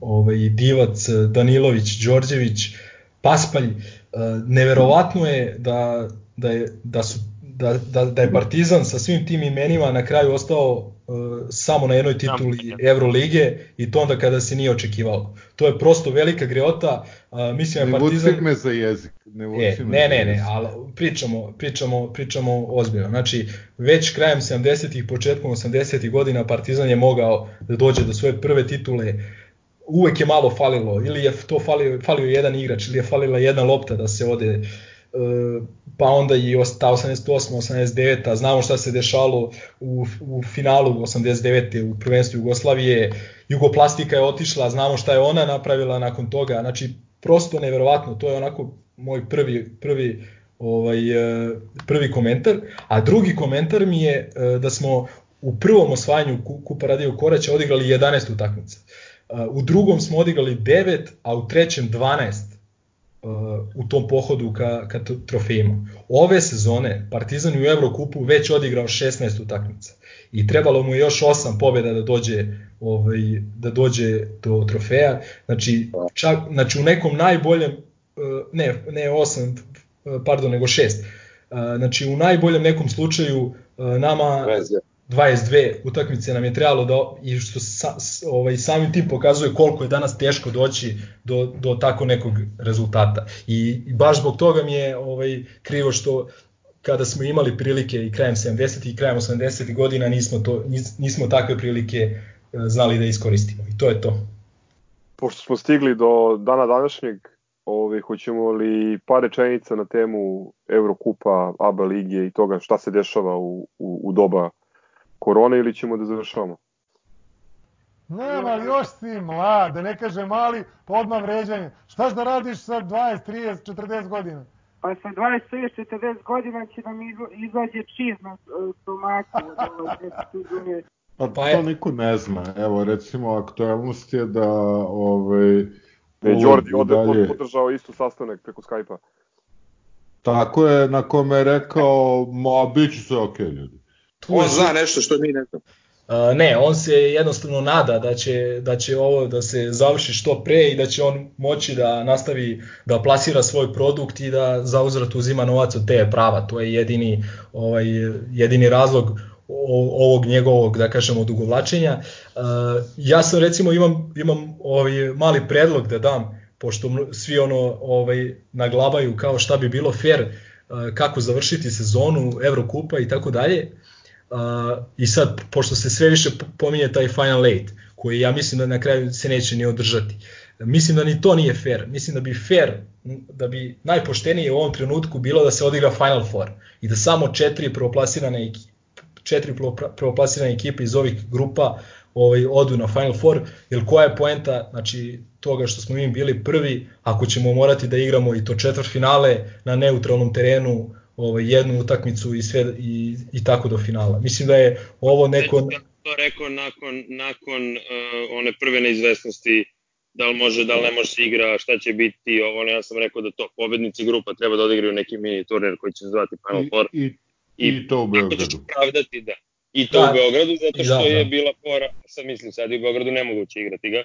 Speaker 5: ovaj, Divac, Danilović, Đorđević, Paspalj. Neverovatno je da, da, je, da, su, da, da, da je Partizan sa svim tim imenima na kraju ostao e, samo na jednoj tituli Evrolige i to onda kada se nije očekivalo. To je prosto velika greota, a, mislim
Speaker 2: Ne
Speaker 5: da je
Speaker 2: vuci
Speaker 5: Partizan...
Speaker 2: me za jezik. Ne, vuci
Speaker 5: E,
Speaker 2: me
Speaker 5: ne, ne, ne, ali pričamo, pričamo, pričamo ozbiljno. Znači, već krajem 70-ih, početkom 80-ih godina Partizan je mogao da dođe do svoje prve titule. Uvek je malo falilo, ili je to falio, falio jedan igrač, ili je falila jedna lopta da se ode e, pa onda i ta 88. 89. znamo šta se dešalo u, u finalu 89. u prvenstvu Jugoslavije, Jugoplastika je otišla, znamo šta je ona napravila nakon toga, znači prosto neverovatno, to je onako moj prvi, prvi ovaj, e, prvi komentar, a drugi komentar mi je e, da smo u prvom osvajanju Ku- Kupa Radio Koraća odigrali 11 utakmica. E, U drugom smo odigrali 9, a u trećem 12 uh, u tom pohodu ka, ka trofejima. Ove sezone Partizan u Evrokupu već odigrao 16 utakmica i trebalo mu još 8 pobjeda da dođe ovaj da dođe do trofeja. Znači čak znači u nekom najboljem uh, ne ne 8 uh, pardon nego 6. Uh, znači u najboljem nekom slučaju nama
Speaker 4: Veze.
Speaker 5: 22 utakmice nam je trebalo da i što sa, ovaj samim tim pokazuje koliko je danas teško doći do, do tako nekog rezultata. I, i baš zbog toga mi je ovaj krivo što kada smo imali prilike i krajem 70 i krajem 80 godina nismo to nis, nismo takve prilike e, znali da iskoristimo. I to je to.
Speaker 1: Pošto smo stigli do dana današnjeg, ovaj, hoćemo li par rečenica na temu Evrokupa, ABA lige i toga šta se dešava u, u, u doba korone ili ćemo da završavamo?
Speaker 8: Nema, još si mlad, da ne kaže mali, pa odmah vređanje. Štaš da radiš sa 20, 30, 40 godina?
Speaker 9: Pa sa 26-40 godina će da mi izla- izađe čiz na stomaku.
Speaker 2: Pa,
Speaker 5: Pa je-
Speaker 2: to niko ne zna. Evo, recimo, aktualnost je da ovaj,
Speaker 1: Da je Đordi ode,
Speaker 2: dalje-
Speaker 1: podržao isto sastanak preko Skype-a.
Speaker 2: Tako je, na kome je rekao, ma, bit će sve okej, ljudi.
Speaker 4: On zna nešto što mi ne znamo.
Speaker 5: Uh, ne, on se jednostavno nada da će, da će ovo da se završi što pre i da će on moći da nastavi da plasira svoj produkt i da za uzvrat uzima novac od te prava. To je jedini, ovaj, jedini razlog ovog njegovog, da kažemo, odugovlačenja. Uh, ja sam recimo imam, imam ovaj mali predlog da dam, pošto svi ono ovaj, naglabaju kao šta bi bilo fair, uh, kako završiti sezonu Evrokupa i tako dalje. Uh, I sad, pošto se sve više pominje taj Final Eight, koji ja mislim da na kraju se neće ni održati, mislim da ni to nije fair. Mislim da bi fair, da bi najpoštenije u ovom trenutku bilo da se odigra Final Four i da samo četiri prvoplasirane četiri prvoplasirane ekipe iz ovih grupa ovaj, odu na Final Four, jer koja je poenta znači, toga što smo mi bili prvi, ako ćemo morati da igramo i to četvrt finale na neutralnom terenu, ovaj, jednu utakmicu i, sve, i, i tako do finala. Mislim da je ovo neko...
Speaker 3: To rekao nakon, nakon uh, one prve neizvestnosti da li može, da li ne može se igra, šta će biti, ovo ne, ja sam rekao da to pobednici grupa treba da odigraju neki mini turnir koji će se zvati Final Four.
Speaker 2: I, i, i, i to u Beogradu.
Speaker 3: Da pravdati, da. I to da, u Beogradu, zato što da, da. je bila fora, sad mislim, sad i u Beogradu nemoguće igrati ga.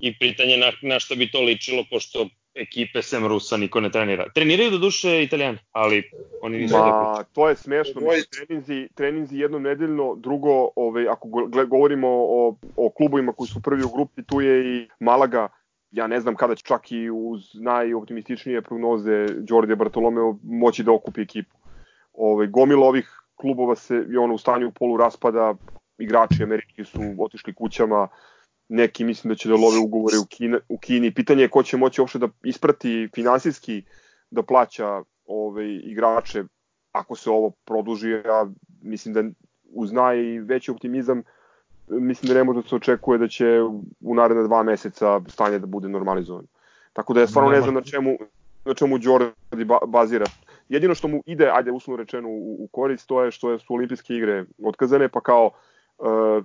Speaker 3: I pitanje na, na što bi to ličilo, pošto ekipe sem Rusa niko ne trenira. Treniraju do duše Italijani, ali oni nisu
Speaker 1: Ma, da to je smešno, mislim, treninzi, treninzi jednom nedeljno, drugo, ovaj, ako govorimo o, o klubovima koji su prvi u grupi, tu je i Malaga, ja ne znam kada će čak i uz najoptimističnije prognoze Đorđe Bartolomeo moći da okupi ekipu. Ovaj, gomila ovih klubova se je ono u stanju polu raspada, igrači Amerike su otišli kućama, neki mislim da će da love ugovore u, Kina, u Kini. Pitanje je ko će moći uopšte da isprati finansijski da plaća ove igrače ako se ovo produži, ja mislim da uz najveći optimizam mislim da ne može da se očekuje da će u naredne dva meseca stanje da bude normalizovano. Tako da ja stvarno ne znam na čemu, na čemu Jordi bazira. Jedino što mu ide, ajde uslovno rečeno, u, u korist, to je što su olimpijske igre otkazane, pa kao Uh,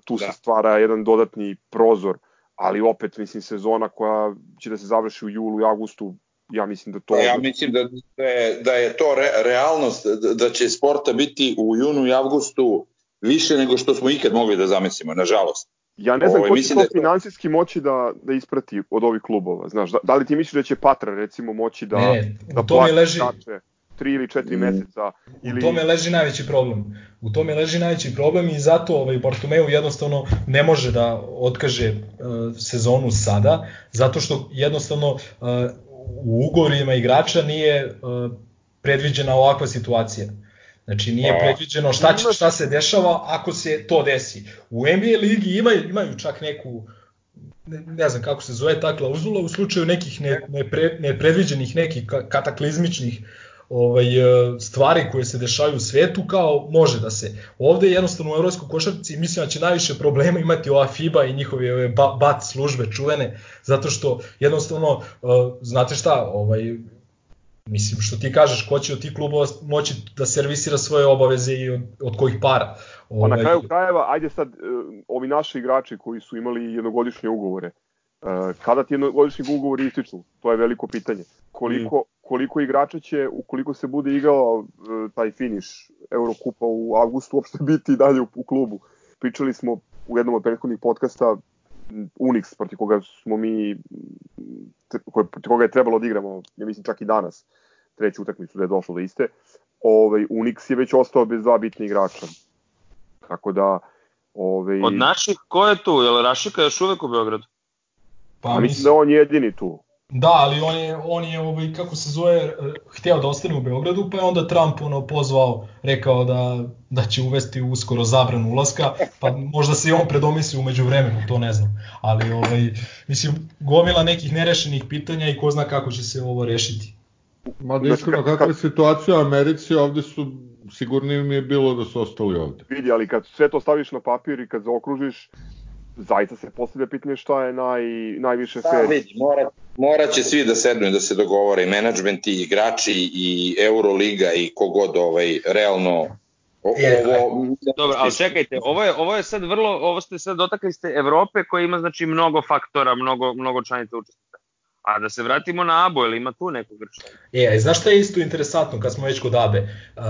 Speaker 1: tu da. se stvara jedan dodatni prozor, ali opet, mislim, sezona koja će da se završi u julu i avgustu, ja mislim da to... Pa
Speaker 4: ja mislim da, da, je, da je to re, realnost, da će sporta biti u junu i avgustu više nego što smo ikad mogli da zamislimo, nažalost.
Speaker 1: Ja ne znam Ovo, ko će to da finansijski moći da, da isprati od ovih klubova, znaš, da, da li ti misliš da će Patra recimo moći da,
Speaker 5: ne,
Speaker 1: da
Speaker 5: plati leži... Tače?
Speaker 1: Tri ili četiri mm. meseca. Ili...
Speaker 5: U tome leži najveći problem. U tome leži najveći problem i zato ovaj Bartomeu jednostavno ne može da otkaže uh, sezonu sada, zato što jednostavno uh, u ugovorima igrača nije uh, predviđena ovakva situacija. Znači nije predviđeno šta, će, šta se dešava ako se to desi. U NBA ligi imaju, imaju čak neku ne, ne znam kako se zove ta klauzula u slučaju nekih ne, nepre, nepredviđenih nekih kataklizmičnih ovaj, e, stvari koje se dešavaju u svetu kao može da se. Ovde jednostavno u evropskoj košarci mislim da će najviše problema imati ova FIBA i njihove ove BAT službe čuvene, zato što jednostavno, uh, znate šta, ovaj, mislim što ti kažeš, ko će od tih klubova moći da servisira svoje obaveze i od, od kojih para.
Speaker 1: Ovaj... Pa na kraju krajeva, ajde sad, uh, ovi naši igrači koji su imali jednogodišnje ugovore, kada ti jednogodišnji ugovori ističu, to je veliko pitanje. Koliko, mm koliko igrača će, ukoliko se bude igrao e, taj finiš Eurokupa u avgustu, uopšte biti dalje u, u klubu. Pričali smo u jednom od prethodnih podcasta Unix, protiv koga smo mi, protiv koga je trebalo da igramo, ja mislim čak i danas, treću utakmicu da je došlo do iste, ovaj, Unix je već ostao bez dva bitne igrača. Tako da... Ovaj...
Speaker 3: Od naših, ko je tu? Je li Rašika još uvek u Beogradu?
Speaker 1: Pa, mislim da on jedini tu.
Speaker 5: Da, ali on je, on je ovaj, kako se zove, eh, hteo da ostane u Beogradu, pa je onda Trump ono, pozvao, rekao da, da će uvesti uskoro zabranu ulaska, pa možda se i on predomisli umeđu vremenu, to ne znam. Ali, ovaj, mislim, gomila nekih nerešenih pitanja i ko zna kako će se ovo rešiti.
Speaker 2: Ma da iskreno, kakva je situacija u Americi, ovde su, sigurnije mi je bilo da su ostali ovde.
Speaker 1: Vidi, ali kad sve to staviš na papir i kad zaokružiš, zaista se postavlja pitanje šta je naj, najviše
Speaker 4: fair. Da, vidi, mora, mora će svi da sednu i da se dogovore, i menadžment, i igrači, i Euroliga, i kogod ovaj, realno
Speaker 3: E, ovo, dobro, ali čekajte, ovo je, ovo je sad vrlo, ovo ste sad dotakli ste Evrope koja ima znači mnogo faktora, mnogo, mnogo članica učesnika. A da se vratimo na Abo, ili ima tu nekog grča?
Speaker 5: E, znaš šta je isto interesantno kad smo već kod Abe? Uh,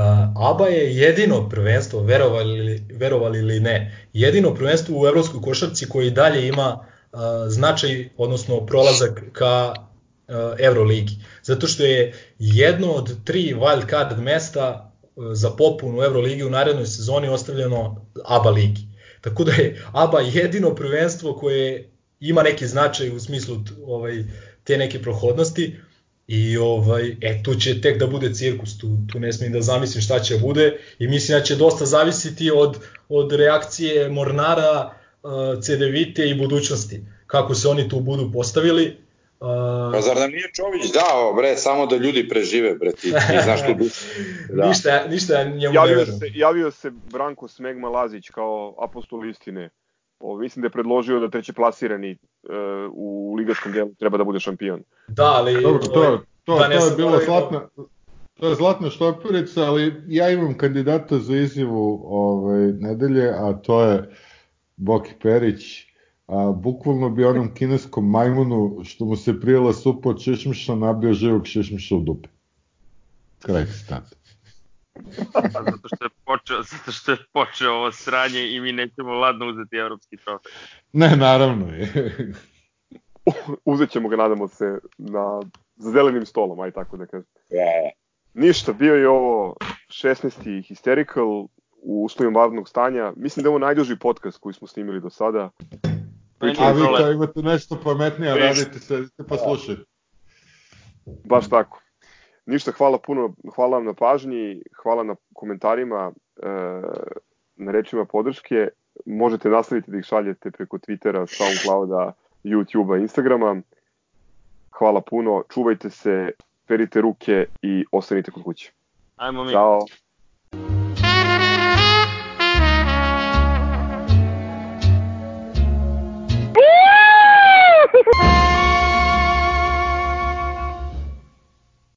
Speaker 5: Aba je jedino prvenstvo, verovali, verovali ili ne, jedino prvenstvo u evropskoj košarci koji dalje ima uh, značaj, odnosno prolazak ka uh, Euroligi. Zato što je jedno od tri wild card mesta uh, za popun u Euroligi u narednoj sezoni ostavljeno ABA ligi. Tako da je ABA jedino prvenstvo koje ima neki značaj u smislu ovaj, te neke prohodnosti i ovaj, e, tu će tek da bude cirkus, tu, tu ne smijem da zamislim šta će bude i mislim da će dosta zavisiti od, od reakcije Mornara, uh, CDVite i budućnosti, kako se oni tu budu postavili.
Speaker 4: Uh, pa zar nam nije Čović dao, bre, samo da ljudi prežive, bre, ti, ti znaš tu
Speaker 5: da. ništa, ništa njemu
Speaker 1: javio
Speaker 5: ne
Speaker 1: se, javio se Branko Smegma Lazić kao apostol istine. O, mislim da je predložio da treći plasirani uh, u ligaškom delu treba da bude šampion.
Speaker 5: Da, ali...
Speaker 2: Dobro, to, to, to, da to je bilo zlatna, to je zlatna štoperica, ali ja imam kandidata za izjavu ovaj, nedelje, a to je Boki Perić. A, bukvalno bi onom kineskom majmunu što mu se prijela supa od šešmiša nabio živog šešmiša u dupe. Kraj citata.
Speaker 3: Zato što je počeo, zato što je počeo ovo sranje i mi nećemo ladno uzeti evropski trofej.
Speaker 2: Ne, naravno je.
Speaker 1: Uzet ćemo ga, nadamo se, na, za zelenim stolom, aj tako da kažem.
Speaker 4: Yeah.
Speaker 1: Ništa, bio je ovo 16. Hysterical u uslovima vanrednog stanja. Mislim da je ovo najduži podcast koji smo snimili do sada.
Speaker 2: A vi kao imate nešto pametnije, radite se, pa slušajte.
Speaker 1: Baš tako. Ništa, hvala puno, hvala vam na pažnji, hvala na komentarima, e, na rečima podrške. Možete nastaviti da ih šaljete preko Twittera, Soundclouda, YouTubea, Instagrama. Hvala puno, čuvajte se, perite ruke i ostanite kod kuće.
Speaker 3: Ajmo mi.
Speaker 1: Ćao.
Speaker 9: Woo!